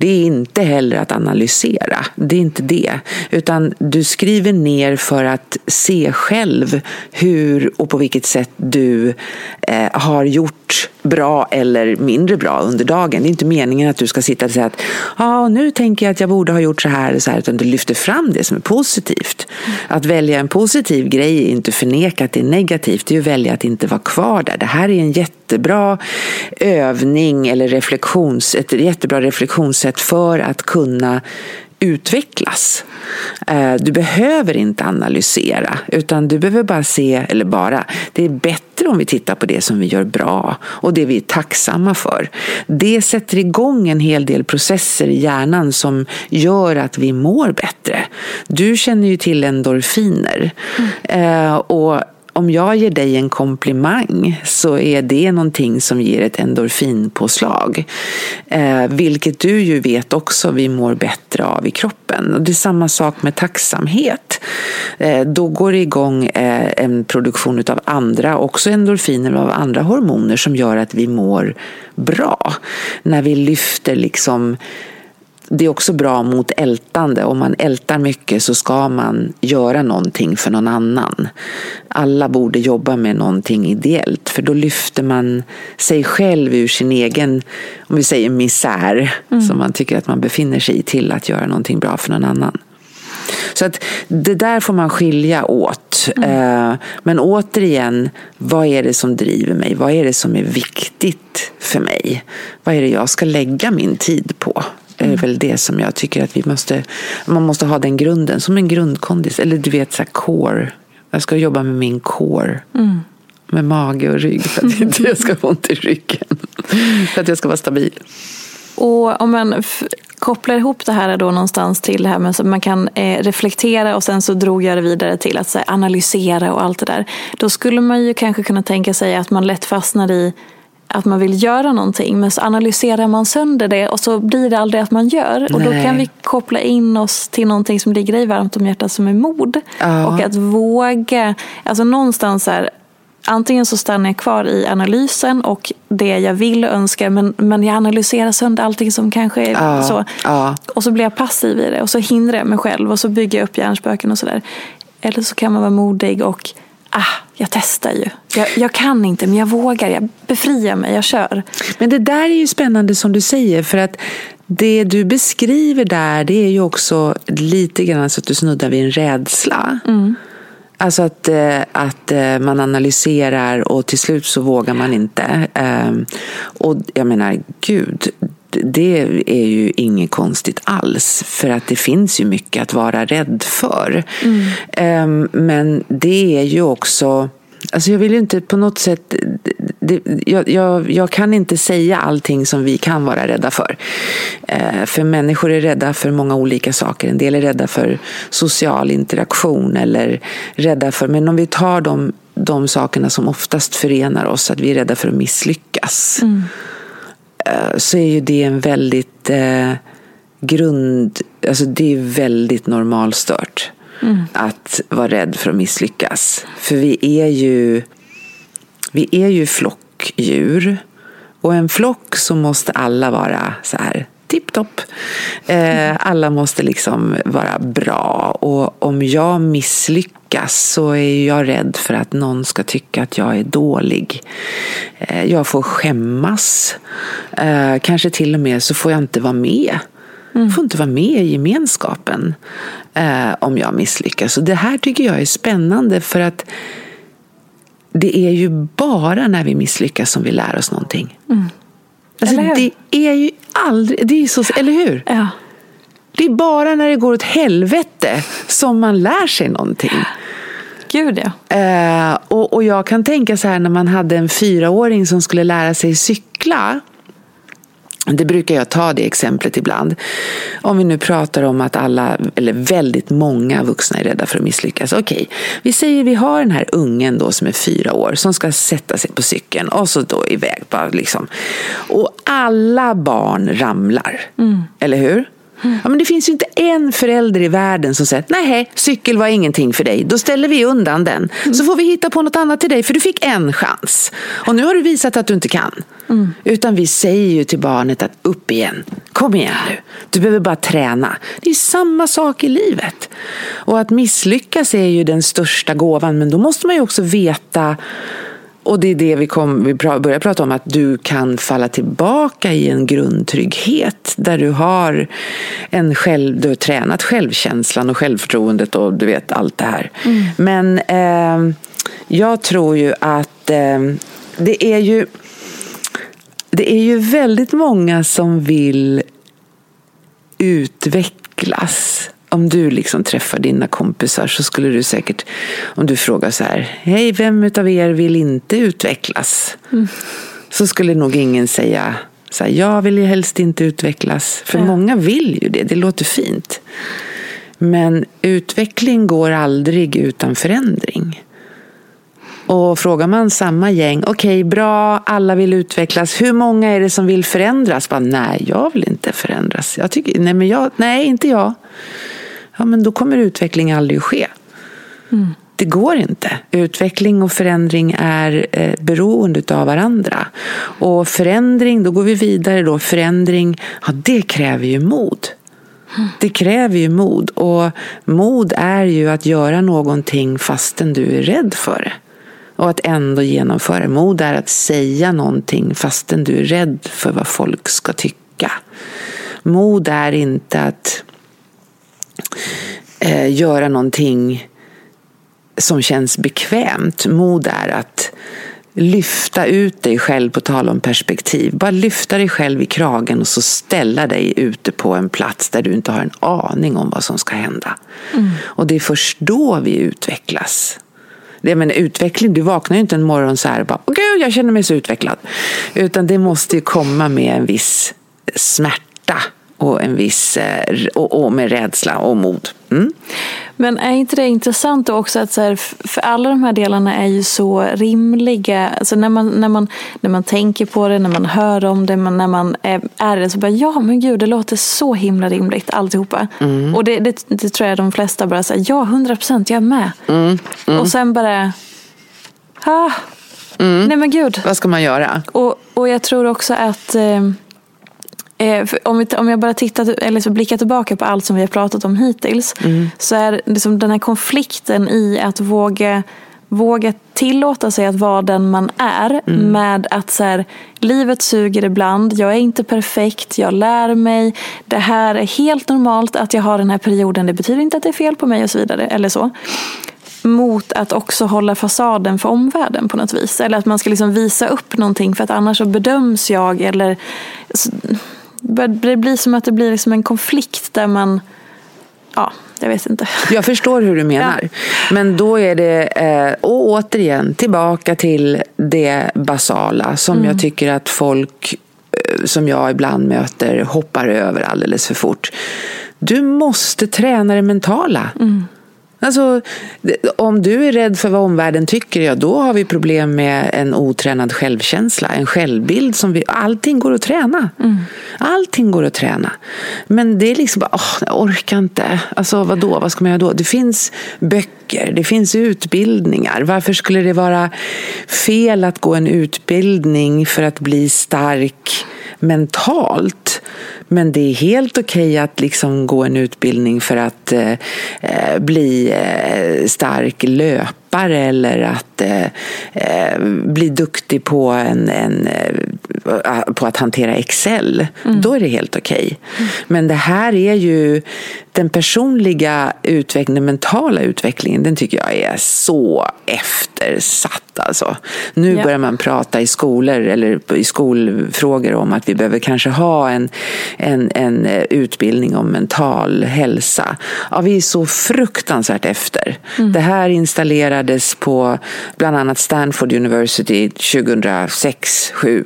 Det är inte heller att analysera. Det är inte det. Utan du skriver ner för att se själv hur och på vilket sätt du eh, har gjort bra eller mindre bra under dagen. Det är inte meningen att du ska sitta och säga att ah, nu tänker jag att jag borde ha gjort så här eller så här. Utan du lyfter fram det som är positivt. Att välja en positiv grej är inte förneka att det är negativt. Det är att välja att inte vara kvar där. Det här är en jättebra övning eller reflektions, ett jättebra reflektionssätt för att kunna utvecklas. Eh, du behöver inte analysera, utan du behöver bara se, eller bara, det är bättre om vi tittar på det som vi gör bra och det vi är tacksamma för. Det sätter igång en hel del processer i hjärnan som gör att vi mår bättre. Du känner ju till endorfiner. Mm. Och om jag ger dig en komplimang så är det någonting som ger ett endorfinpåslag. Eh, vilket du ju vet också vi mår bättre av i kroppen. Och det är samma sak med tacksamhet. Eh, då går det igång eh, en produktion av andra, också endorfiner av andra hormoner som gör att vi mår bra. När vi lyfter liksom det är också bra mot ältande. Om man ältar mycket så ska man göra någonting för någon annan. Alla borde jobba med någonting ideellt för då lyfter man sig själv ur sin egen, om vi säger misär, mm. som man tycker att man befinner sig i till att göra någonting bra för någon annan. Så att det där får man skilja åt. Mm. Eh, men återigen, vad är det som driver mig? Vad är det som är viktigt för mig? Vad är det jag ska lägga min tid på? Är mm. väl det som jag tycker att vi måste, man måste ha den grunden som en grundkondis. Eller du vet, så core. Jag ska jobba med min core. Mm. Med mage och rygg för att inte jag ska få ont i ryggen. för att jag ska vara stabil. Och om man kopplar ihop det här då någonstans till det här med att man kan eh, reflektera och sen så drog jag det vidare till att här, analysera och allt det där. Då skulle man ju kanske kunna tänka sig att man lätt fastnar i att man vill göra någonting men så analyserar man sönder det och så blir det aldrig att man gör. Nej. Och då kan vi koppla in oss till någonting som ligger dig varmt om hjärtat som är mod. Ja. Och att våga, alltså någonstans här, antingen så stannar jag kvar i analysen och det jag vill och önskar men, men jag analyserar sönder allting som kanske är ja. så. Ja. Och så blir jag passiv i det och så hindrar jag mig själv och så bygger jag upp hjärnspöken och sådär. Eller så kan man vara modig och ah, jag testar ju. Jag, jag, kan inte, men jag vågar. Jag befriar mig, jag kör. Men det där är ju spännande som du säger, för att det du beskriver där, det är ju också lite grann så att du snuddar vid en rädsla. Mm. Alltså att, eh, att eh, man analyserar och till slut så vågar man inte. Ehm, och jag menar, gud, det är ju inget konstigt alls. För att det finns ju mycket att vara rädd för. Mm. Men det är ju också... Alltså jag vill ju inte på något sätt... Det, jag, jag, jag, kan inte säga allting som vi kan vara rädda för. Ehm, för människor är rädda för många olika saker. En del är rädda för social interaktion eller rädda för... Men om vi tar de, de sakerna som oftast förenar oss, att vi är rädda för att misslyckas. Mm så är ju det en väldigt eh, grund... Alltså det är väldigt normalstört. Mm. Att vara rädd för att misslyckas. För vi är ju, vi är ju flockdjur. Och en flock så måste alla vara så här tipptopp. Eh, alla måste liksom vara bra. Och om jag misslyckas så är jag rädd för att någon ska tycka att jag är dålig. Eh, jag får skämmas. Eh, kanske till och med så får jag inte vara med. Jag får inte vara med i gemenskapen om jag misslyckas. Och det här tycker jag är spännande för att det är ju bara när vi misslyckas som vi lär oss någonting. Mm. Alltså, det är ju aldrig, det är så, eller hur? Ja. Det är bara när det går åt helvete som man lär sig någonting. Gud ja. Eh, och, och jag kan tänka så här när man hade en fyraåring som skulle lära sig cykla. Det brukar jag ta det exemplet ibland. Om vi nu pratar om att alla, eller väldigt många vuxna är rädda för att misslyckas. Okej, vi säger vi har den här ungen då som är fyra år som ska sätta sig på cykeln och så då iväg bara liksom. Och alla barn ramlar, mm. eller hur? Ja, men det finns ju inte en förälder i världen som säger nej, cykel var ingenting för dig. Då ställer vi undan den. Mm. Så får vi hitta på något annat till dig för du fick en chans. Och nu har du visat att du inte kan. Mm. Utan vi säger ju till barnet att upp igen. Kom igen nu. Du behöver bara träna. Det är samma sak i livet. Och att misslyckas är ju den största gåvan. Men då måste man ju också veta och det är det vi, kom, vi börjar prata om, att du kan falla tillbaka i en grundtrygghet där du har, en själv, du har tränat självkänslan och självförtroendet och du vet allt det här. Mm. Men eh, jag tror ju att eh, det är ju det är ju väldigt många som vill utvecklas om du liksom träffar dina kompisar så skulle du säkert, om du frågar så här, hej, vem utav er vill inte utvecklas? Mm. Så skulle nog ingen säga, så här, jag vill ju helst inte utvecklas. För ja. många vill ju det, det låter fint. Men utveckling går aldrig utan förändring. Och frågar man samma gäng, okej okay, bra, alla vill utvecklas, hur många är det som vill förändras? Bara, nej, jag vill inte förändras. Jag tycker, nej, men jag, nej, inte jag ja, men då kommer utveckling aldrig att ske. Mm. Det går inte. Utveckling och förändring är eh, beroende av varandra. Och förändring, då går vi vidare då. Förändring, ja det kräver ju mod. Det kräver ju mod. Och mod är ju att göra någonting fastän du är rädd för det. Och att ändå genomföra. Mod är att säga någonting fastän du är rädd för vad folk ska tycka. Mod är inte att eh, göra någonting som känns bekvämt. Mod är att lyfta ut dig själv på tal om perspektiv. Bara lyfta dig själv i kragen och så ställa dig ute på en plats där du inte har en aning om vad som ska hända. Mm. Och det är först då vi utvecklas. Det menar, utveckling, du vaknar ju inte en morgon så här och bara, åh gud, jag känner mig så utvecklad. Utan det måste ju komma med en viss smärta och, en viss, eh, och, och med rädsla och mod. Mm. Men är inte det intressant då också att så här, för alla de här delarna är ju så rimliga. Alltså när, man, när, man, när man tänker på det, när man hör om det, när man är, är det så bara ja men gud det låter så himla rimligt alltihopa. Mm. Och det, det, det, tror jag de flesta bara säger ja hundra procent jag är med. Mm. Mm. Och sen bara ah, mm. nej men gud. Vad ska man göra? Och, och jag tror också att eh, Eh, om, vi, om jag bara tittar, eller så blickar tillbaka på allt som vi har pratat om hittills. Mm. Så är liksom den här konflikten i att våga, våga tillåta sig att vara den man är. Mm. Med att så här, livet suger ibland, jag är inte perfekt, jag lär mig. Det här är helt normalt att jag har den här perioden. Det betyder inte att det är fel på mig och så vidare. Eller så mot att också hålla fasaden för omvärlden på något vis. Eller att man ska liksom visa upp någonting för att annars så bedöms jag. Eller det blir som att det blir liksom en konflikt där man Ja, jag vet inte. Jag förstår hur du menar. Ja. Men då är det, eh, och återigen, tillbaka till det basala som mm. jag tycker att folk eh, som jag ibland möter hoppar över alldeles för fort. Du måste träna det mentala. Mm. Alltså, om du är rädd för vad omvärlden tycker, ja då har vi problem med en otränad självkänsla, en självbild som vi, allting går att träna. Mm. Allting går att träna. Men det är liksom bara, åh, jag orkar inte. Alltså vadå, vad ska man göra då? Det finns böcker, det finns utbildningar. Varför skulle det vara fel att gå en utbildning för att bli stark mentalt? Men det är helt okej okay att liksom gå en utbildning för att eh, eh bli eh, stark löpare eller att eh, eh bli duktig på, en, en eh, på att hantera Excel. Mm. Då är det helt okej. Okay. Mm. Men det här är ju den personliga utvecklingen, den mentala utvecklingen, den tycker jag är så eftersatt. Alltså. Nu yeah. börjar man prata i skolor eller i skolfrågor om att vi behöver kanske ha en, en, en eh, utbildning om mental hälsa. Ja, vi är så fruktansvärt efter. Mm. Det här installerades på bland annat Stanford University 2006-2007 eh,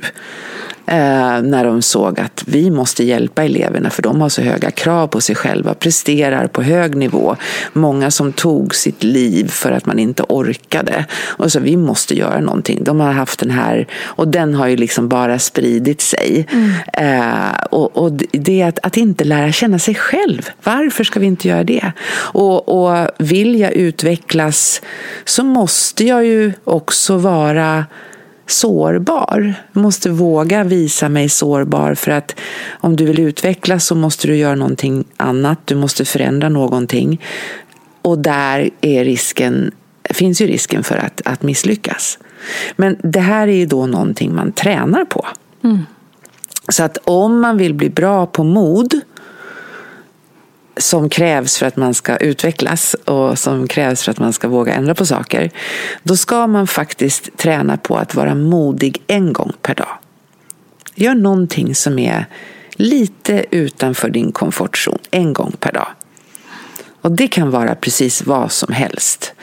Eh, när de såg att vi måste hjälpa eleverna för de har så höga krav på sig själva, presterar på hög nivå. Många som tog sitt liv för att man inte orkade. Och så vi måste göra någonting. De har haft den här, och den har ju liksom bara spridit sig. Mm. Eh, och, och, det är att, att inte lära känna sig själv. Varför ska vi inte göra det? Och, och vill jag utvecklas så måste jag ju också vara sårbar. Jag måste våga visa mig sårbar för att om du vill utvecklas så måste du göra någonting annat. Du måste förändra någonting. Och där är risken, finns ju risken för att, att misslyckas. Men det här är ju då någonting man tränar på. Mm. Så att om man vill bli bra på mod som krävs för att man ska utvecklas och som krävs för att man ska våga ändra på saker, då ska man faktiskt träna på att vara modig en gång per dag. Gör någonting som är lite utanför din komfortzon en gång per dag. Och det kan vara precis vad som helst.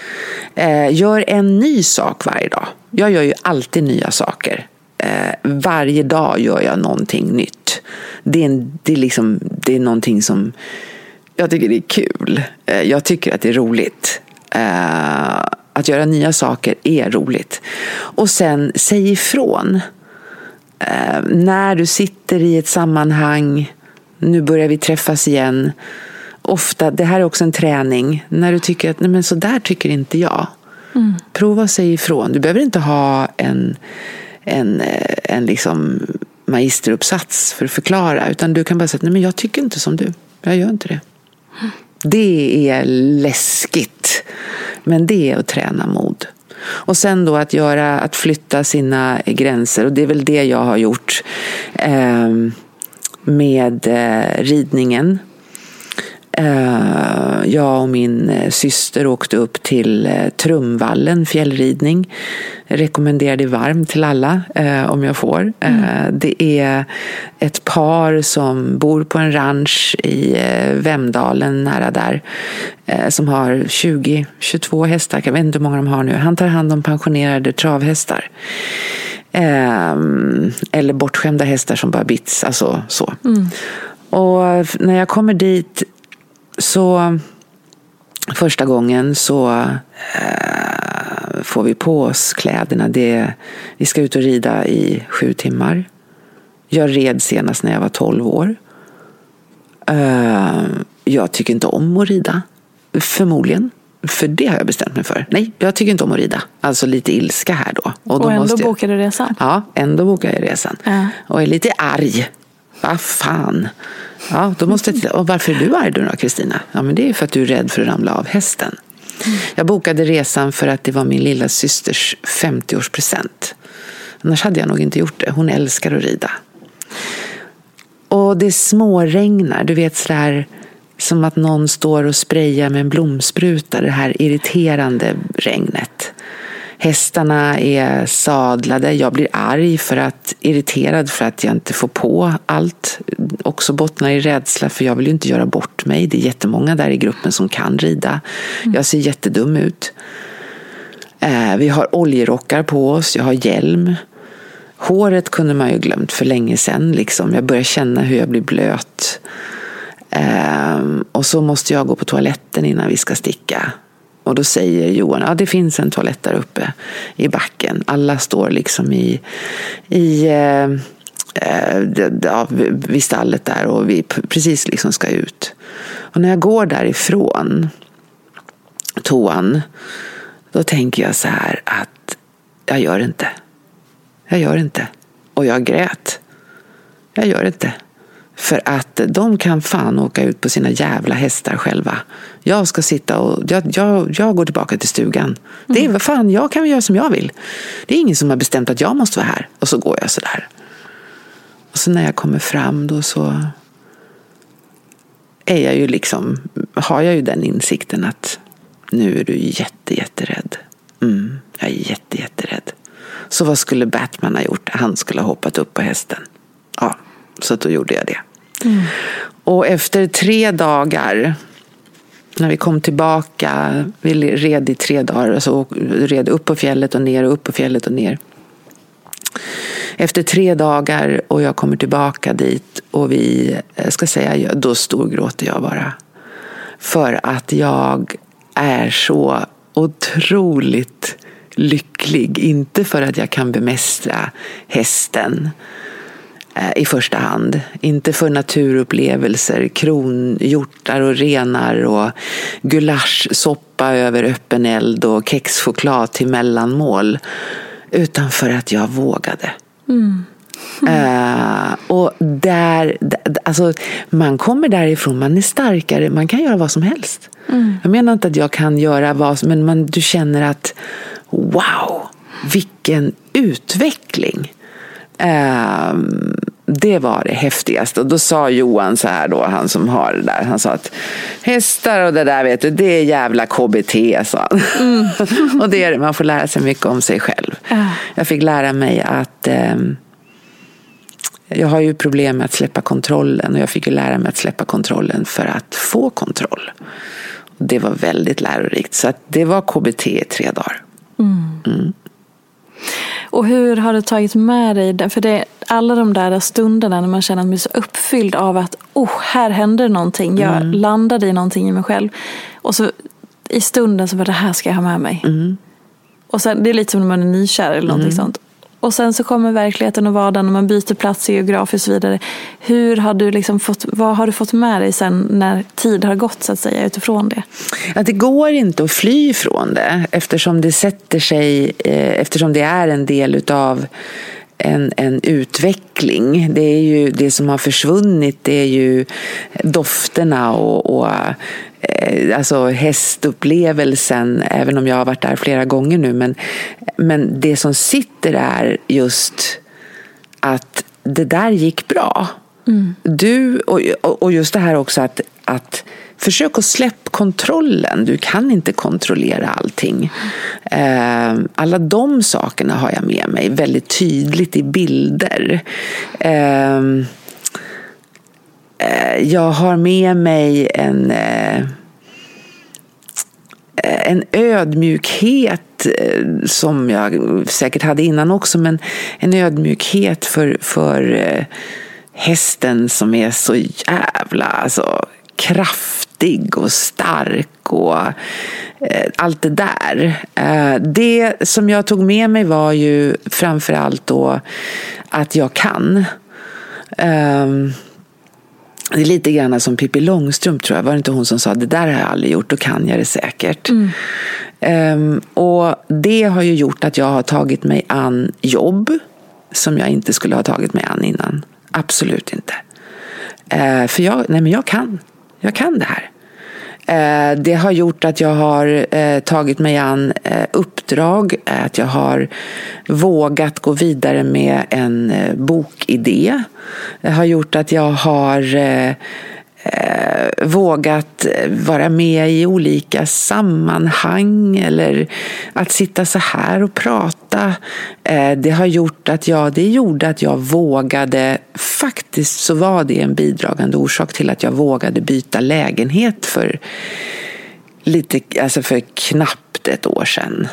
Eh, gör en ny sak varje dag. Jag gör ju alltid nya saker. Eh, varje dag gör jag någonting nytt. Det är, en, det är, liksom, det är någonting som jag tycker det är kul. Eh, jag tycker att det är roligt. Eh, att göra nya saker är roligt. Och sen säg ifrån. Eh, när du sitter i ett sammanhang, nu börjar vi träffas igen. Ofta, det här är också en träning, när du tycker att nej men så där tycker inte jag. Mm. Prova att säga ifrån. Du behöver inte ha en, en, en liksom magisteruppsats för att förklara, utan du kan bara säga nej men jag tycker inte som du. Jag gör inte det. Det är läskigt. Men det är att träna mod. Och sen då att göra, att flytta sina gränser. Och det är väl det jag har gjort eh, med eh, ridningen. Eh, jag och min eh, syster åkte upp till eh, Trumvallen fjällridning. Rekommenderar det varmt till alla om jag får. Mm. Det är ett par som bor på en ranch i Vemdalen nära där. Som har 20-22 hästar, jag vet inte hur många de har nu. Han tar hand om pensionerade travhästar. Eller bortskämda hästar som bara bits, alltså så. Mm. Och när jag kommer dit så första gången så eh, får vi på oss kläderna. Det, vi ska ut och rida i sju timmar. Jag red senast när jag var tolv år. Eh, jag tycker inte om att rida. Förmodligen. För det har jag bestämt mig för. Nej, jag tycker inte om att rida. Alltså lite ilska här då. Och, då och ändå jag... bokar du resan? Ja, ändå bokar jag resan. Äh. Och är lite arg. Vad fan. Ja, då måste jag Och varför är du arg då, Kristina? Ja, men det är för att du är rädd för att ramla av hästen. Jag bokade resan för att det var min lilla systers 50-årspresent. Annars hade jag nog inte gjort det. Hon älskar att rida. Och det småregnar, du vet sådär som att någon står och sprayar med en blomspruta, det här irriterande regnet. Hästarna är sadlade. Jag blir arg för att, irriterad för att jag inte får på allt. Också bottnar i rädsla för jag vill ju inte göra bort mig. Det är jättemånga där i gruppen som kan rida. Jag ser jättedum ut. Eh, vi har oljerockar på oss, jag har hjälm. Håret kunde man ju glömt för länge sedan. Liksom. Jag börjar känna hur jag blir blöt. Ehm, och så måste jag gå på toaletten innan vi ska sticka. Och då säger Johan, ja det finns en toalett där uppe i backen. Alla står liksom i, i eh, eh ja, vid stallet där och vi precis liksom ska ut. Och när jag går därifrån toan, då tänker jag så här att jag gör inte. Jag gör inte. Och jag grät. Jag gör inte. För att de kan fan åka ut på sina jävla hästar själva. Jag ska sitta och jag, jag, jag går tillbaka till stugan. Mm. Det är vad fan, jag kan göra som jag vill. Det är ingen som har bestämt att jag måste vara här. Och så går jag sådär. Och så när jag kommer fram då så är jag ju liksom, har jag ju den insikten att nu är du jätte, jätterädd. Mm, jag är jätte, jätterädd. Så vad skulle Batman ha gjort? Han skulle ha hoppat upp på hästen. Ja, så då gjorde jag det. Och efter tre dagar, när vi kom tillbaka, vi red i tre dagar, alltså red upp på fjället och ner och upp på fjället och ner. Efter tre dagar och jag kommer tillbaka dit och vi, jag ska säga, då storgråter jag bara. För att jag är så otroligt lycklig. Inte för att jag kan bemästra hästen i första hand. Inte för naturupplevelser, kronhjortar och renar och gulaschsoppa över öppen eld och kexchoklad till mellanmål. Utan för att jag vågade. Mm. Uh, och där, alltså, man kommer därifrån, man är starkare, man kan göra vad som helst. Mm. Jag menar inte att jag kan göra vad som men man, du känner att wow, vilken utveckling. Uh, det var det häftigaste. Och då sa Johan så här då, han som har det där, han sa att hästar och det där vet du, det är jävla KBT, sa han. Mm. och det är det, man får lära sig mycket om sig själv. Uh. Jag fick lära mig att um, jag har ju problem med att släppa kontrollen och jag fick ju lära mig att släppa kontrollen för att få kontroll. Det var väldigt lärorikt. Så det var KBT i tre dagar. Mm. Mm. Och hur har du tagit med dig För det, alla de där stunderna när man känner att man är så uppfylld av att oh, här händer någonting. Jag mm. landade i någonting i mig själv. Och så i stunden så var det här ska jag ha med mig. Mm. Och sen, det är lite som när man är nykär eller någonting mm. sånt. Och sen så kommer verkligheten och vardagen och man byter plats geografiskt och så vidare. Hur har du liksom fått, vad har du fått med dig sen när tid har gått så att säga utifrån det? Att det går inte att fly ifrån det eftersom det sätter sig, eh, eftersom det är en del utav en, en utveckling. Det är ju det som har försvunnit, det är ju dofterna och, och alltså hästupplevelsen, även om jag har varit där flera gånger nu. Men, men det som sitter är just att det där gick bra. Mm. Du, och, och just det här också att, att Försök att släppa kontrollen. Du kan inte kontrollera allting. Mm. Alla de sakerna har jag med mig väldigt tydligt i bilder. Eh, jag har med mig en eh, en ödmjukhet eh, som jag säkert hade innan också, men en ödmjukhet för, för eh, hästen som är så jävla alltså, kraftig och stark och eh, allt det där. Eh, det som jag tog med mig var ju framförallt då att jag kan. Ehm, det är lite grann som Pippi Långstrump tror jag. Var det inte hon som sa det där har jag aldrig gjort, då kan jag det säkert. Mm. Um, och det har ju gjort att jag har tagit mig an jobb som jag inte skulle ha tagit mig an innan. Absolut inte. Uh, för jag, nej men jag kan jag kan det här. Eh, det har gjort att jag har eh, tagit mig an eh, uppdrag, att jag har vågat gå vidare med en eh, bokidé. Det har gjort att jag har eh, eh, vågat vara med i olika sammanhang eller att sitta så här och prata. Eh, det har gjort att jag, det gjorde att jag vågade, faktiskt så var det en bidragande orsak till att jag vågade byta lägenhet för lite, alltså för knappt ett år sedan.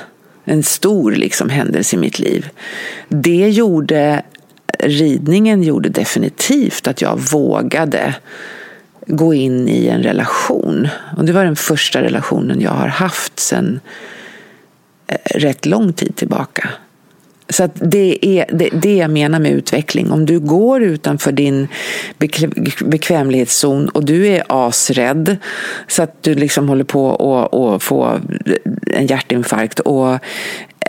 En stor liksom händelse i mitt liv. Det gjorde ridningen gjorde definitivt att jag vågade gå in i en relation. Och det var den första relationen jag har haft sedan eh, rätt lång tid tillbaka. Så det är det, det jag menar med utveckling. Om du går utanför din bekvämlighetszon och du är asrädd så att du liksom håller på att få en hjärtinfarkt och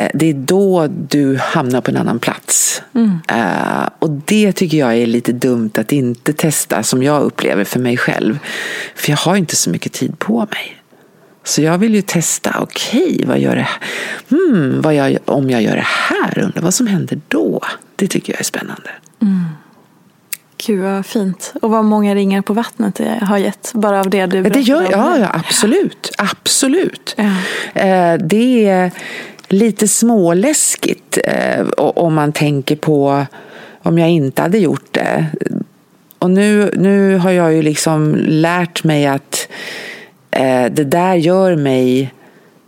Eh, det är då du hamnar på en annan plats. Mm. Uh, och det tycker jag är lite dumt att inte testa, som jag upplever för mig själv. För jag har inte så mycket tid på mig. Så jag vill ju testa, okej, okay, vad gör det hmm, vad jag, om jag gör det här, undrar vad som händer då? Det tycker jag är spännande. Mm. Gud vad fint. Och vad många ringar på vattnet det har gett, bara av det du berättade. Det gör, ja, ja, absolut. Absolut. Ja. Uh, det är lite småläskigt eh, om man tänker på om jag inte hade gjort det. och nu, nu har jag ju liksom lärt mig att eh, Eh, det där gör mig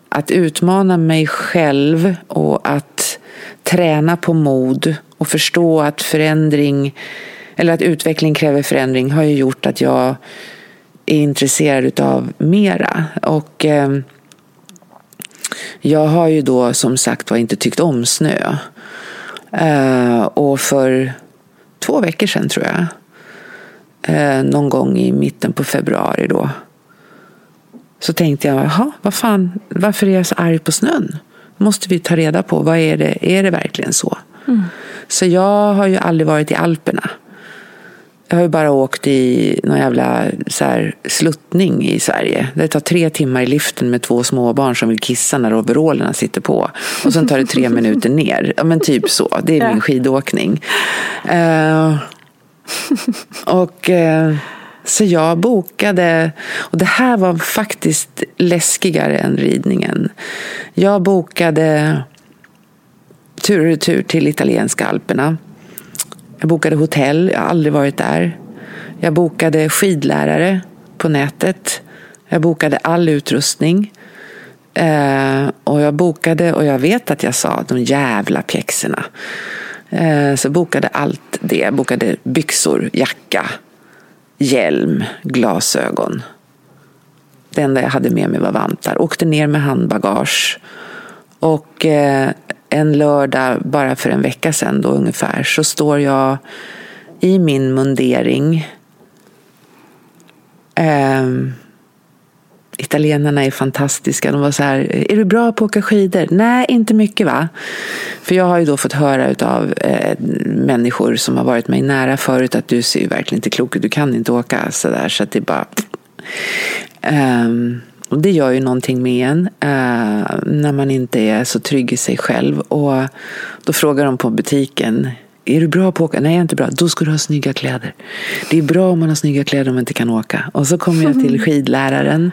att utmana mig själv och att träna på mod och förstå att förändring eller att utveckling kräver förändring har ju gjort att jag är intresserad av mera. Och eh, jag har ju då som sagt var inte tyckt om snö. Eh, och för två veckor sedan tror jag, eh, någon gång i mitten på februari då, så tänkte jag, jaha, vad fan, varför är jag så arg på snön? måste vi ta reda på, vad är det, är det verkligen så? Mm. Så jag har ju aldrig varit i Alperna. Jag har ju bara åkt i någon jävla så här, sluttning i Sverige. Det tar tre timmar i liften med två småbarn som vill kissa när overallerna sitter på. Och sen tar det tre minuter ner. Ja men typ så. Det är min skidåkning. Uh, och uh, så jag bokade, och det här var faktiskt läskigare än ridningen. Jag bokade tur och retur till italienska alperna. Jag bokade hotell, jag har aldrig varit där. Jag bokade skidlärare på nätet. Jag bokade all utrustning. Eh, och jag bokade, och jag vet att jag sa de jävla pjäxorna. Eh, så bokade allt det. Jag bokade byxor, jacka, hjälm, glasögon. Det enda jag hade med mig var vantar. Åkte ner med handbagage. Och eh, en lördag, bara för en vecka sedan då ungefär, så står jag i min mundering. Ehm, italienarna är fantastiska. De var så här, är du bra på att åka skidor? Nej, inte mycket va? För jag har ju då fått höra av eh, människor som har varit mig nära förut att du ser ju verkligen inte klok ut, du kan inte åka sådär. Så att det är bara... Um, och det gör ju någonting med en uh, när man inte är så trygg i sig själv. Och då frågar de på butiken, är du bra på att åka? Nej, jag är inte bra. Då ska du ha snygga kläder. Det är bra om man har snygga kläder om man inte kan åka. Och så kommer jag till skidläraren.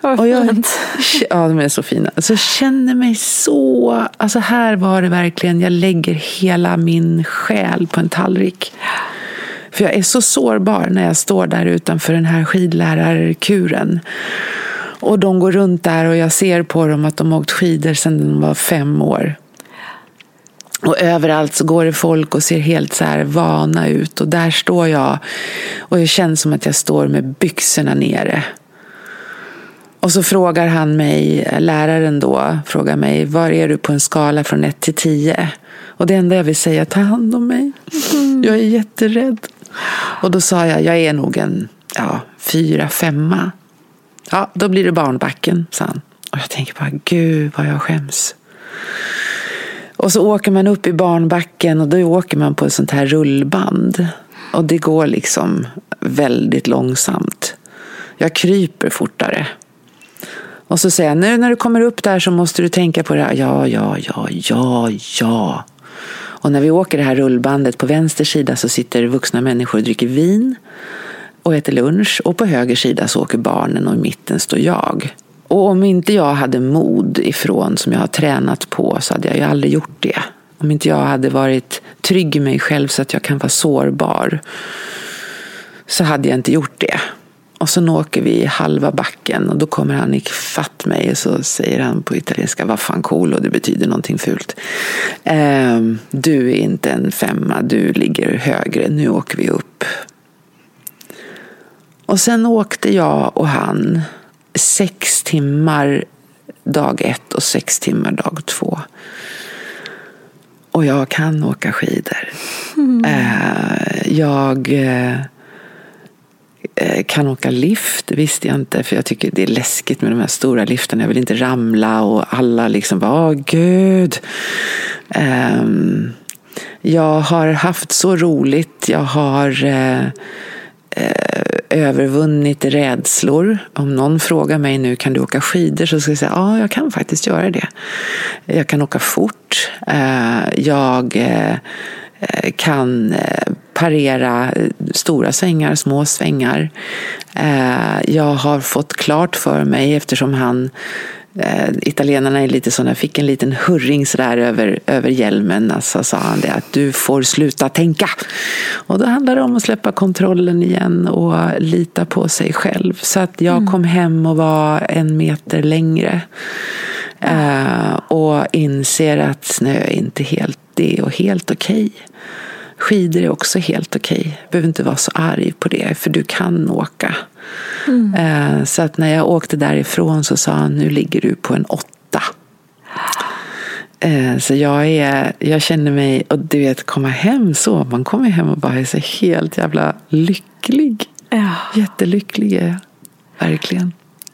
Vad och jag, fint. Ja, de är så fina. Så jag känner mig så... Alltså här var det verkligen, jag lägger hela min själ på en tallrik. För jag är så sårbar när jag står där utanför den här skidlärarkuren. Och de går runt där och jag ser på dem att de har åkt skidor sedan de var fem år. Och överallt så går det folk och ser helt så här vana ut. Och där står jag och det känns som att jag står med byxorna nere. Och så frågar han mig, läraren då, frågar mig, var är du på en skala från 1 till 10? Och det enda jag vill säga är, ta hand om mig. Jag är jätterädd. Och då sa jag, jag är nog en ja, fyra, femma. Ja, då blir det barnbacken, sa han. Och jag tänker bara, gud vad jag skäms. Och så åker man upp i barnbacken och då åker man på ett sånt här rullband. Och det går liksom väldigt långsamt. Jag kryper fortare. Och så säger jag, nu när du kommer upp där så måste du tänka på det här. Ja, ja, ja, ja, ja. Och när vi åker det här rullbandet, på vänster sida så sitter vuxna människor och dricker vin och äter lunch. Och på höger sida så åker barnen och i mitten står jag. Och om inte jag hade mod ifrån som jag har tränat på så hade jag ju aldrig gjort det. Om inte jag hade varit trygg i mig själv så att jag kan vara sårbar så hade jag inte gjort det. Och så åker vi halva backen och då kommer han ifatt mig och så säger han på italienska vad fan cool och det betyder någonting fult. Ehm, du är inte en femma, du ligger högre, nu åker vi upp. Och sen åkte jag och han sex timmar dag ett och sex timmar dag två. Och jag kan åka skidor. Mm. Jag eh, eh, kan åka lift, det visste jag inte. För jag tycker det är läskigt med de här stora liftarna. Jag vill inte ramla och alla liksom bara, åh gud. Ehm, jag har haft så roligt. Jag har Eh, övervunnit rädslor. Om någon frågar mig nu, kan du åka skidor? Så ska jag säga, ja, jag kan faktiskt göra det. Jag kan åka fort. Eh, jag eh, kan parera stora svängar, små svängar. Jag har fått klart för mig, eftersom han eh, italienarna är lite sådana, fick en liten hurring sådär över, över hjälmen. Alltså sa han det att du får sluta tänka. Och då handlar det om att släppa kontrollen igen och lita på sig själv. Så att jag mm. kom hem och var en meter längre. Eh, och inser att snö är inte helt det och helt okej. Okay. Skidor är också helt okej. Okay. behöver inte vara så arg på det, för du kan åka. Mm. Eh, så att när jag åkte därifrån så sa han, nu ligger du på en åtta. Eh, så jag, är, jag känner mig, och du vet komma hem så, man kommer hem och bara är så helt jävla lycklig. Ja. Jättelycklig är jag, verkligen.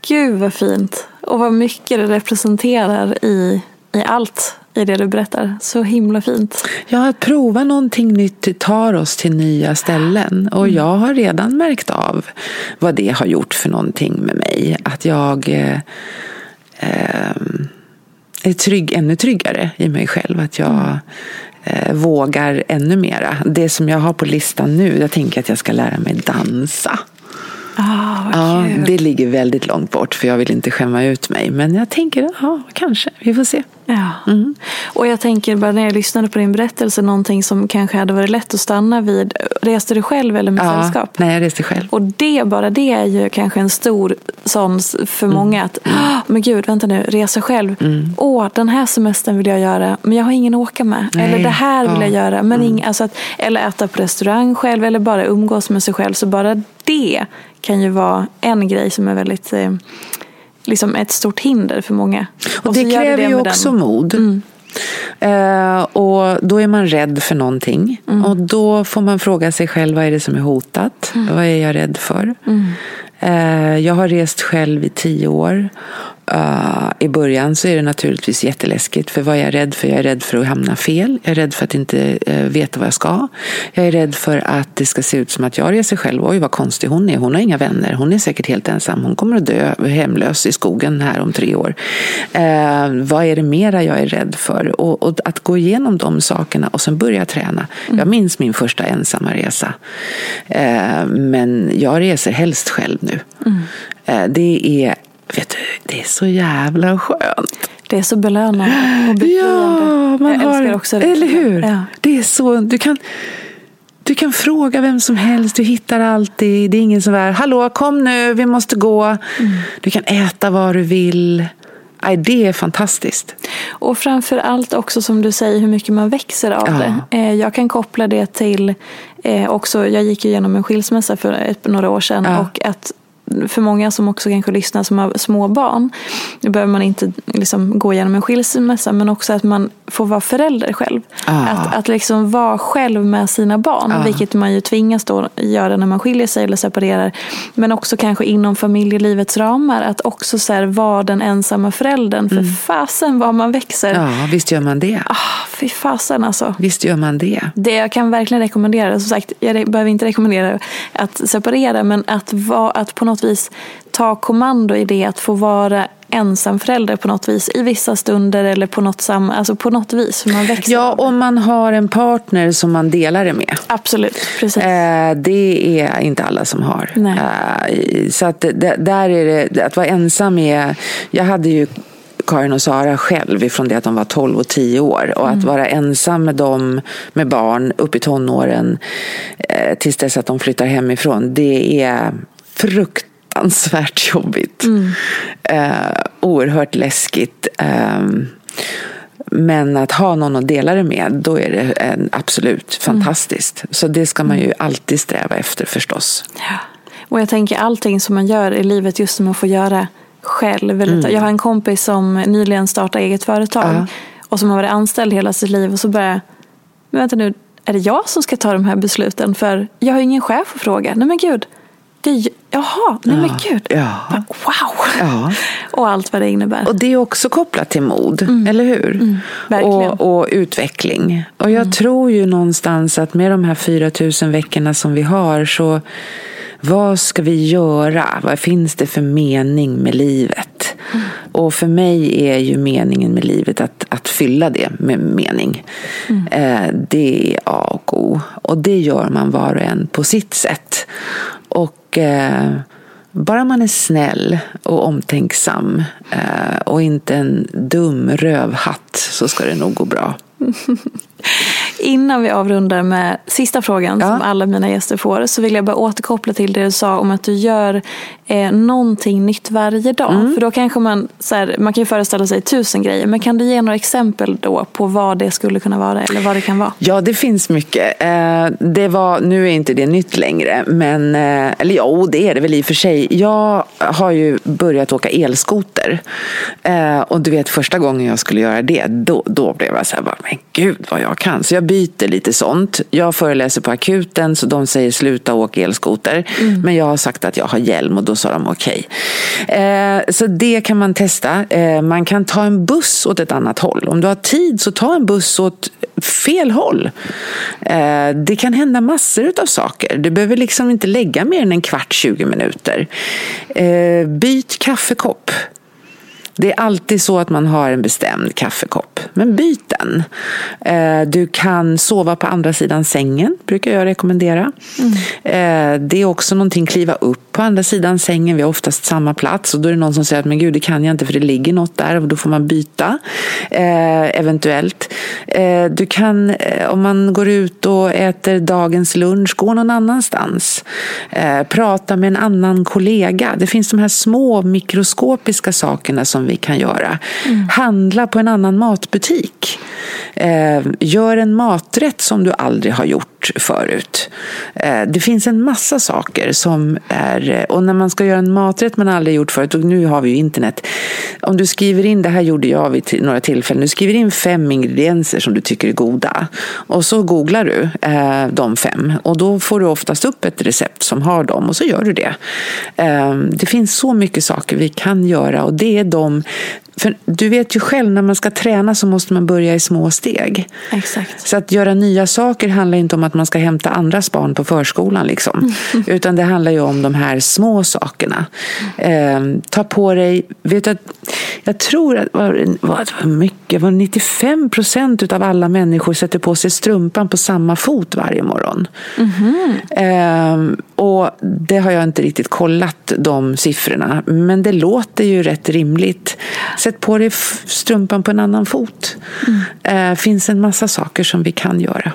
Gud vad fint. Och vad mycket det representerar i, i allt i det du berättar. Så himla fint. Ja, att prova någonting nytt tar oss till nya ställen. Och mm. jag har redan märkt av vad det har gjort för någonting med mig. Att jag eh, eh, är trygg, ännu tryggare i mig själv. Att jag mm. eh, vågar ännu mera. Det som jag har på listan nu, jag tänker att jag ska lära mig dansa. Ah, ja, det ligger väldigt långt bort för jag vill inte skämma ut mig. Men jag tänker, ja, kanske. Vi får se. Ja. Mm. Och jag tänker bara när jag lyssnade på din berättelse, någonting som kanske hade varit lätt att stanna vid. Reste du själv eller med ja, sällskap? Nej, jag reste själv. Och det, bara det är ju kanske en stor sån för mm. många att, mm. men gud, vänta nu, resa själv. Mm. Åh, den här semestern vill jag göra, men jag har ingen att åka med. Nej. Eller det här vill ja. jag göra, men mm. ing, alltså att, eller äta på restaurang själv, eller bara umgås med sig själv. Så bara det kan ju vara en grej som är väldigt eh, liksom ett stort hinder för många. Och, och det kräver det ju också den. mod. Mm. Uh, och då är man rädd för någonting. Mm. Och då får man fråga sig själv, vad är det som är hotat? Mm. Vad är jag rädd för? Uh, jag har rest själv i tio år. Uh, I början så är det naturligtvis jätteläskigt. För vad är jag rädd för? Jag är rädd för att hamna fel. Jag är rädd för att inte uh, veta vad jag ska. Jag är rädd för att det ska se ut som att jag reser själv. Oj, vad konstig hon är. Hon har inga vänner. Hon är säkert helt ensam. Hon kommer att dö hemlös i skogen här om tre år. Uh, vad är det mera jag är rädd för? Och, och, att gå igenom de sakerna och sen börja träna. Mm. Jag minns min första ensamma resa. men jag reser helst själv nu. Mm. det är Vet du, det är så jävla skönt. Det är så belönande och befriande. Ja, man jag har, älskar också det. Eller hur? Ja. Det är så, du kan, du kan fråga vem som helst, du hittar alltid. Det är ingen som är, hallå kom nu, vi måste gå. Mm. Du kan äta vad du vill. Nej, det är fantastiskt. Och framför allt också som du säger hur mycket man växer av ja. det. Eh, jag kan koppla det till eh, också, jag gick igenom en skilsmässa för några år sedan ja. och att för många som också kanske lyssnar som har små barn, nu behöver man inte liksom gå igenom en skilsmässa, men också att man får vara förälder själv. Ah. Att, att liksom vara själv med sina barn, ah. vilket man ju tvingas då göra när man skiljer sig eller separerar. Men också kanske inom familjelivets ramar, att också så här, vara den ensamma föräldern. För mm. fasen vad man växer. Ja, visst gör man det. Ah, fy fasen alltså. Visst gör man det. Det jag kan verkligen rekommendera, som sagt, jag behöver inte rekommendera att separera, men att, va, att på något vis ta kommando i det, att få vara ensamförälder på något vis i vissa stunder eller på något, sam alltså på något vis. Man växer ja, om man har en partner som man delar det med. Absolut, precis. Eh, det är inte alla som har. Eh, så att det, där är det, att vara ensam är, jag hade ju Karin och Sara själv ifrån det att de var 12 och 10 år. Och mm. att vara ensam med dem, med barn, upp i tonåren eh, tills dess att de flyttar hemifrån. Det är fruktansvärt jobbigt. Mm. Eh, oerhört läskigt. Eh, men att ha någon att dela det med, då är det en, absolut fantastiskt. Mm. Så det ska man ju mm. alltid sträva efter förstås. Ja. Och jag tänker allting som man gör i livet just som man får göra själv. Mm. Jag har en kompis som nyligen startade eget företag uh. och som har varit anställd hela sitt liv och så börjar men vänta nu, är det jag som ska ta de här besluten? För jag har ingen chef att fråga. Nej men gud, det, jaha, nej ja, men gud. Ja. Wow! Ja. och allt vad det innebär. Och det är också kopplat till mod, mm. eller hur? Mm, och, och, utveckling. Och jag mm. tror ju någonstans att med de här 4000 veckorna som vi har så vad ska vi göra? Vad finns det för mening med livet? Mm. Och för mig är ju meningen med livet att, att fylla det med mening. Mm. Eh, det är A och O. Och det gör man var och en på sitt sätt. Och eh, Bara man är snäll och omtänksam eh, och inte en dum rövhatt så ska det nog gå bra. Innan vi avrundar med sista frågan ja. som alla mina gäster får så vill jag bara återkoppla till det du sa om att du gör eh, någonting nytt varje dag. Mm. För då kanske man, så här, man kan ju föreställa sig tusen grejer men kan du ge några exempel då på vad det skulle kunna vara eller vad det kan vara? Ja, det finns mycket. Eh, det var, nu är inte det nytt längre, men, eh, eller ja, det är det väl i och för sig. Jag har ju börjat åka elskoter eh, och du vet första gången jag skulle göra det, då, då blev jag så här, men gud vad jag kan. Så jag byter lite sånt. Jag föreläser på akuten så de säger sluta åka elskoter. Mm. Men jag har sagt att jag har hjälm och då sa de okej. Okay. Eh, så det kan man testa. Eh, man kan ta en buss åt ett annat håll. Om du har tid så ta en buss åt fel håll. Eh, det kan hända massor av saker. Du behöver liksom inte lägga mer än en kvart, 20 minuter. Eh, byt kaffekopp. Det är alltid så att man har en bestämd kaffekopp, men byt den. Eh, du kan sova på andra sidan sängen, brukar jag rekommendera. Mm. Det är också någonting, kliva upp på andra sidan sängen, vi har oftast samma plats och då är det någon som säger att men gud, det kan jag inte för det ligger något där och då får man byta, eh, eventuellt. Du kan, om man går ut och äter dagens lunch, gå någon annanstans. Prata med en annan kollega. Det finns de här små mikroskopiska sakerna som vi kan göra. Mm. Handla på en annan matbutik. Eh, gör en maträtt som du aldrig har gjort förut. Eh, det finns en massa saker som är... Eh, och när man ska göra en maträtt man aldrig gjort förut, och nu har vi ju internet. Om du skriver in, det här gjorde jag vid några tillfällen, du skriver in fem ingredienser som du tycker är goda. Och så googlar du eh, de fem. Och då får du oftast upp ett recept som har dem och så gör du det. Det finns så mycket saker vi kan göra och det är de för du vet ju själv, när man ska träna så måste man börja i små steg. Exakt. Så att göra nya saker handlar inte om att man ska hämta andras barn på förskolan. Liksom. Mm. Utan det handlar ju om de här små sakerna. Eh, ta på dig, vet du, jag tror att var, var mycket, var 95 procent av alla människor sätter på sig strumpan på samma fot varje morgon. Mm. Eh, och det har jag inte riktigt kollat de siffrorna. Men det låter ju rätt rimligt. Sätt på dig strumpan på en annan fot. Mm. Eh, finns en massa saker som vi kan göra.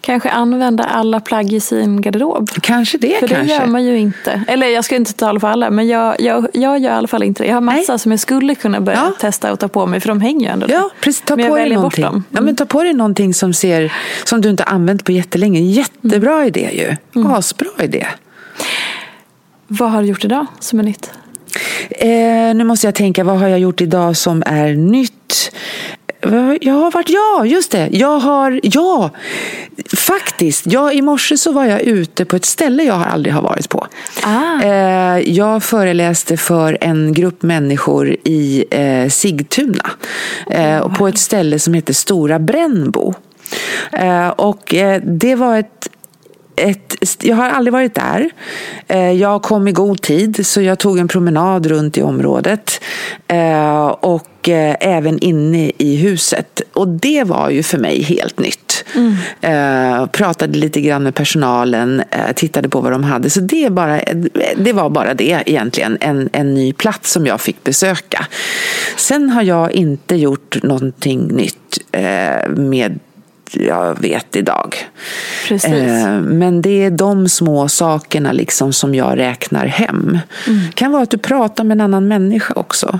Kanske använda alla plagg i sin garderob. Kanske det. För kanske. det gör man ju inte. Eller jag ska inte tala för alla, men jag, jag, jag gör i alla fall inte det. Jag har massa Nej. som jag skulle kunna börja ja. testa och ta på mig, för de hänger ju ändå Ja, precis. Ta men på dig någonting. Mm. Ja, men ta på dig någonting som, ser, som du inte använt på jättelänge. Jättebra mm. idé ju. Mm. Asbra idé. Vad har du gjort idag som är nytt? Eh, nu måste jag tänka, vad har jag gjort idag som är nytt? Jag har varit, ja, just det. Jag har, ja, faktiskt. Ja, I morse så var jag ute på ett ställe jag aldrig har varit på. Ah. Eh, jag föreläste för en grupp människor i eh, Sigtuna. Wow. På ett ställe som heter Stora Brännbo. Och det var ett ett, jag har aldrig varit där. Eh, jag kom i god tid så jag tog en promenad runt i området eh, och eh, även inne i huset. Och det var ju för mig helt nytt. Mm. Pratade lite grann med personalen, tittade på vad de hade. Så det, bara, det var bara det egentligen, en, en ny plats som jag fick besöka. Sen har jag inte gjort någonting nytt med jag vet idag. Eh, men det är de små sakerna liksom som jag räknar hem. Mm. Det kan vara att du pratar med en annan människa också.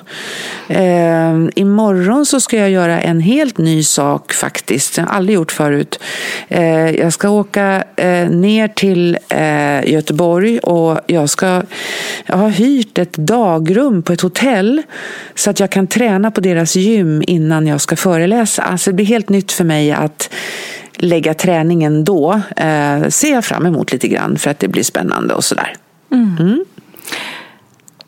Eh, imorgon så ska jag göra en helt ny sak faktiskt. Jag har aldrig gjort förut. Eh, jag ska åka ner till Göteborg och jag, ska, jag har hyrt ett dagrum på ett hotell så att jag kan träna på deras gym innan jag ska föreläsa. Alltså det blir helt nytt för mig att lägga träningen då eh, ser jag fram emot lite grann för att det blir spännande och sådär. Mm. Mm.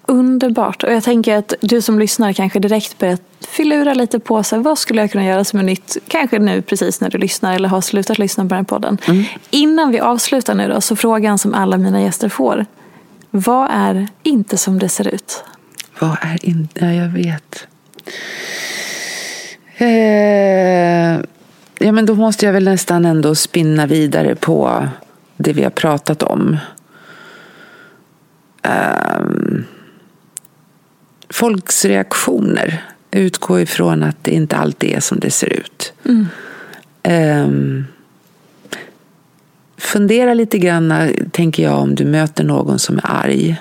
Underbart. Och jag tänker att du som lyssnar kanske direkt börjar filura lite på sig. Vad skulle jag kunna göra som är nytt? Kanske nu precis när du lyssnar eller har slutat lyssna på den här podden. Mm. Innan vi avslutar nu då, så frågan som alla mina gäster får. Vad är inte som det ser ut? Vad är inte? Ja, jag vet. Eh ja, men då måste jag väl nästan ändå spinna vidare på det vi har pratat om. um, folks reaktioner. Utgå ifrån att det inte alltid är som det ser ut. Mm. Um, fundera lite grann, tänker jag, om du möter någon som är arg.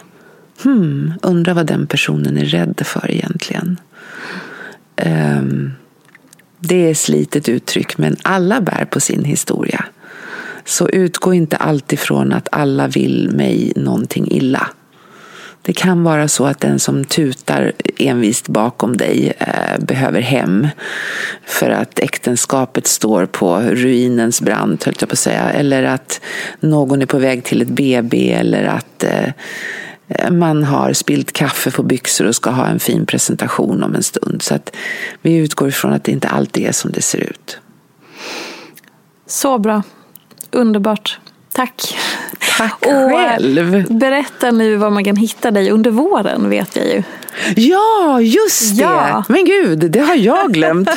Hmm, undrar vad den personen är rädd för egentligen. Um, det är slitet uttryck, men alla bär på sin historia. Så utgå inte alltid från att alla vill mig någonting illa. Det kan vara så att den som tutar envist bakom dig eh, behöver hem för att äktenskapet står på ruinens brant, höll jag på att säga. Eller att någon är på väg till ett BB eller att eh, Eh, man har spilt kaffe på byxor och ska ha en fin presentation om en stund. Så att vi utgår ifrån att det inte alltid är som det ser ut. Så bra. Underbart. Tack. Tack och själv. Berätta nu var man kan hitta dig under våren vet jag ju. Ja, just det! Ja. Men gud, det har jag glömt.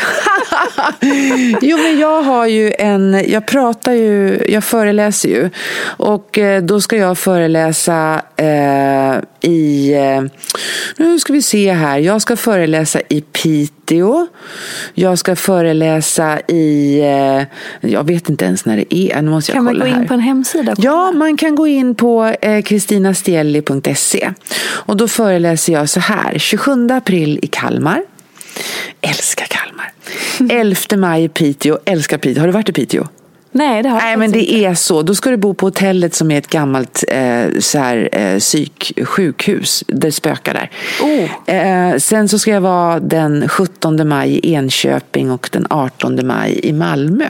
jo, men jag har ju en... Jag pratar ju, jag föreläser ju. Och eh, då ska jag föreläsa eh, i... Eh, nu ska vi se här. Jag ska föreläsa i Piteå. Jag ska föreläsa i... Eh, jag vet inte ens när det är. Nu måste jag kan man gå in här. på en hemsida? Ja, man kan gå in på kristinastielli.se. Eh, och då föreläser jag så här. 27 april i Kalmar. Älskar Kalmar. 11 maj i Piteå. Älskar Piteå. Har du varit i Piteå? Nej, det har jag Nej, men det inte. är så. Då ska du bo på hotellet som är ett gammalt eh, så här, eh, psyksjukhus. Det spökar där. Oh. Eh, sen så ska jag vara den 17 maj i Enköping och den 18 maj i Malmö.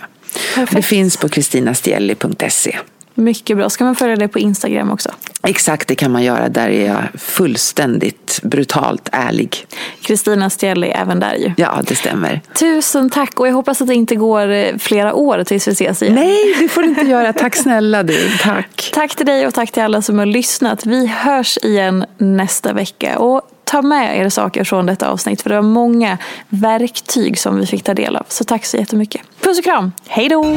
Perfekt. Det finns på kristinastielli.se. Mycket bra. Ska man följa dig på Instagram också? Exakt, det kan man göra. Där är jag fullständigt brutalt ärlig. Kristina Stielli även där ju. Ja, det stämmer. Tusen tack och jag hoppas att det inte går eh, flera år tills vi ses igen. Nej, det får du inte göra. Tack snälla du. Tack. Tack till dig och tack till alla som har lyssnat. Vi hörs igen nästa vecka. Och ta med er saker från detta avsnitt för det var många verktyg som vi fick ta del av. Så tack så jättemycket. Puss och kram. Hej då!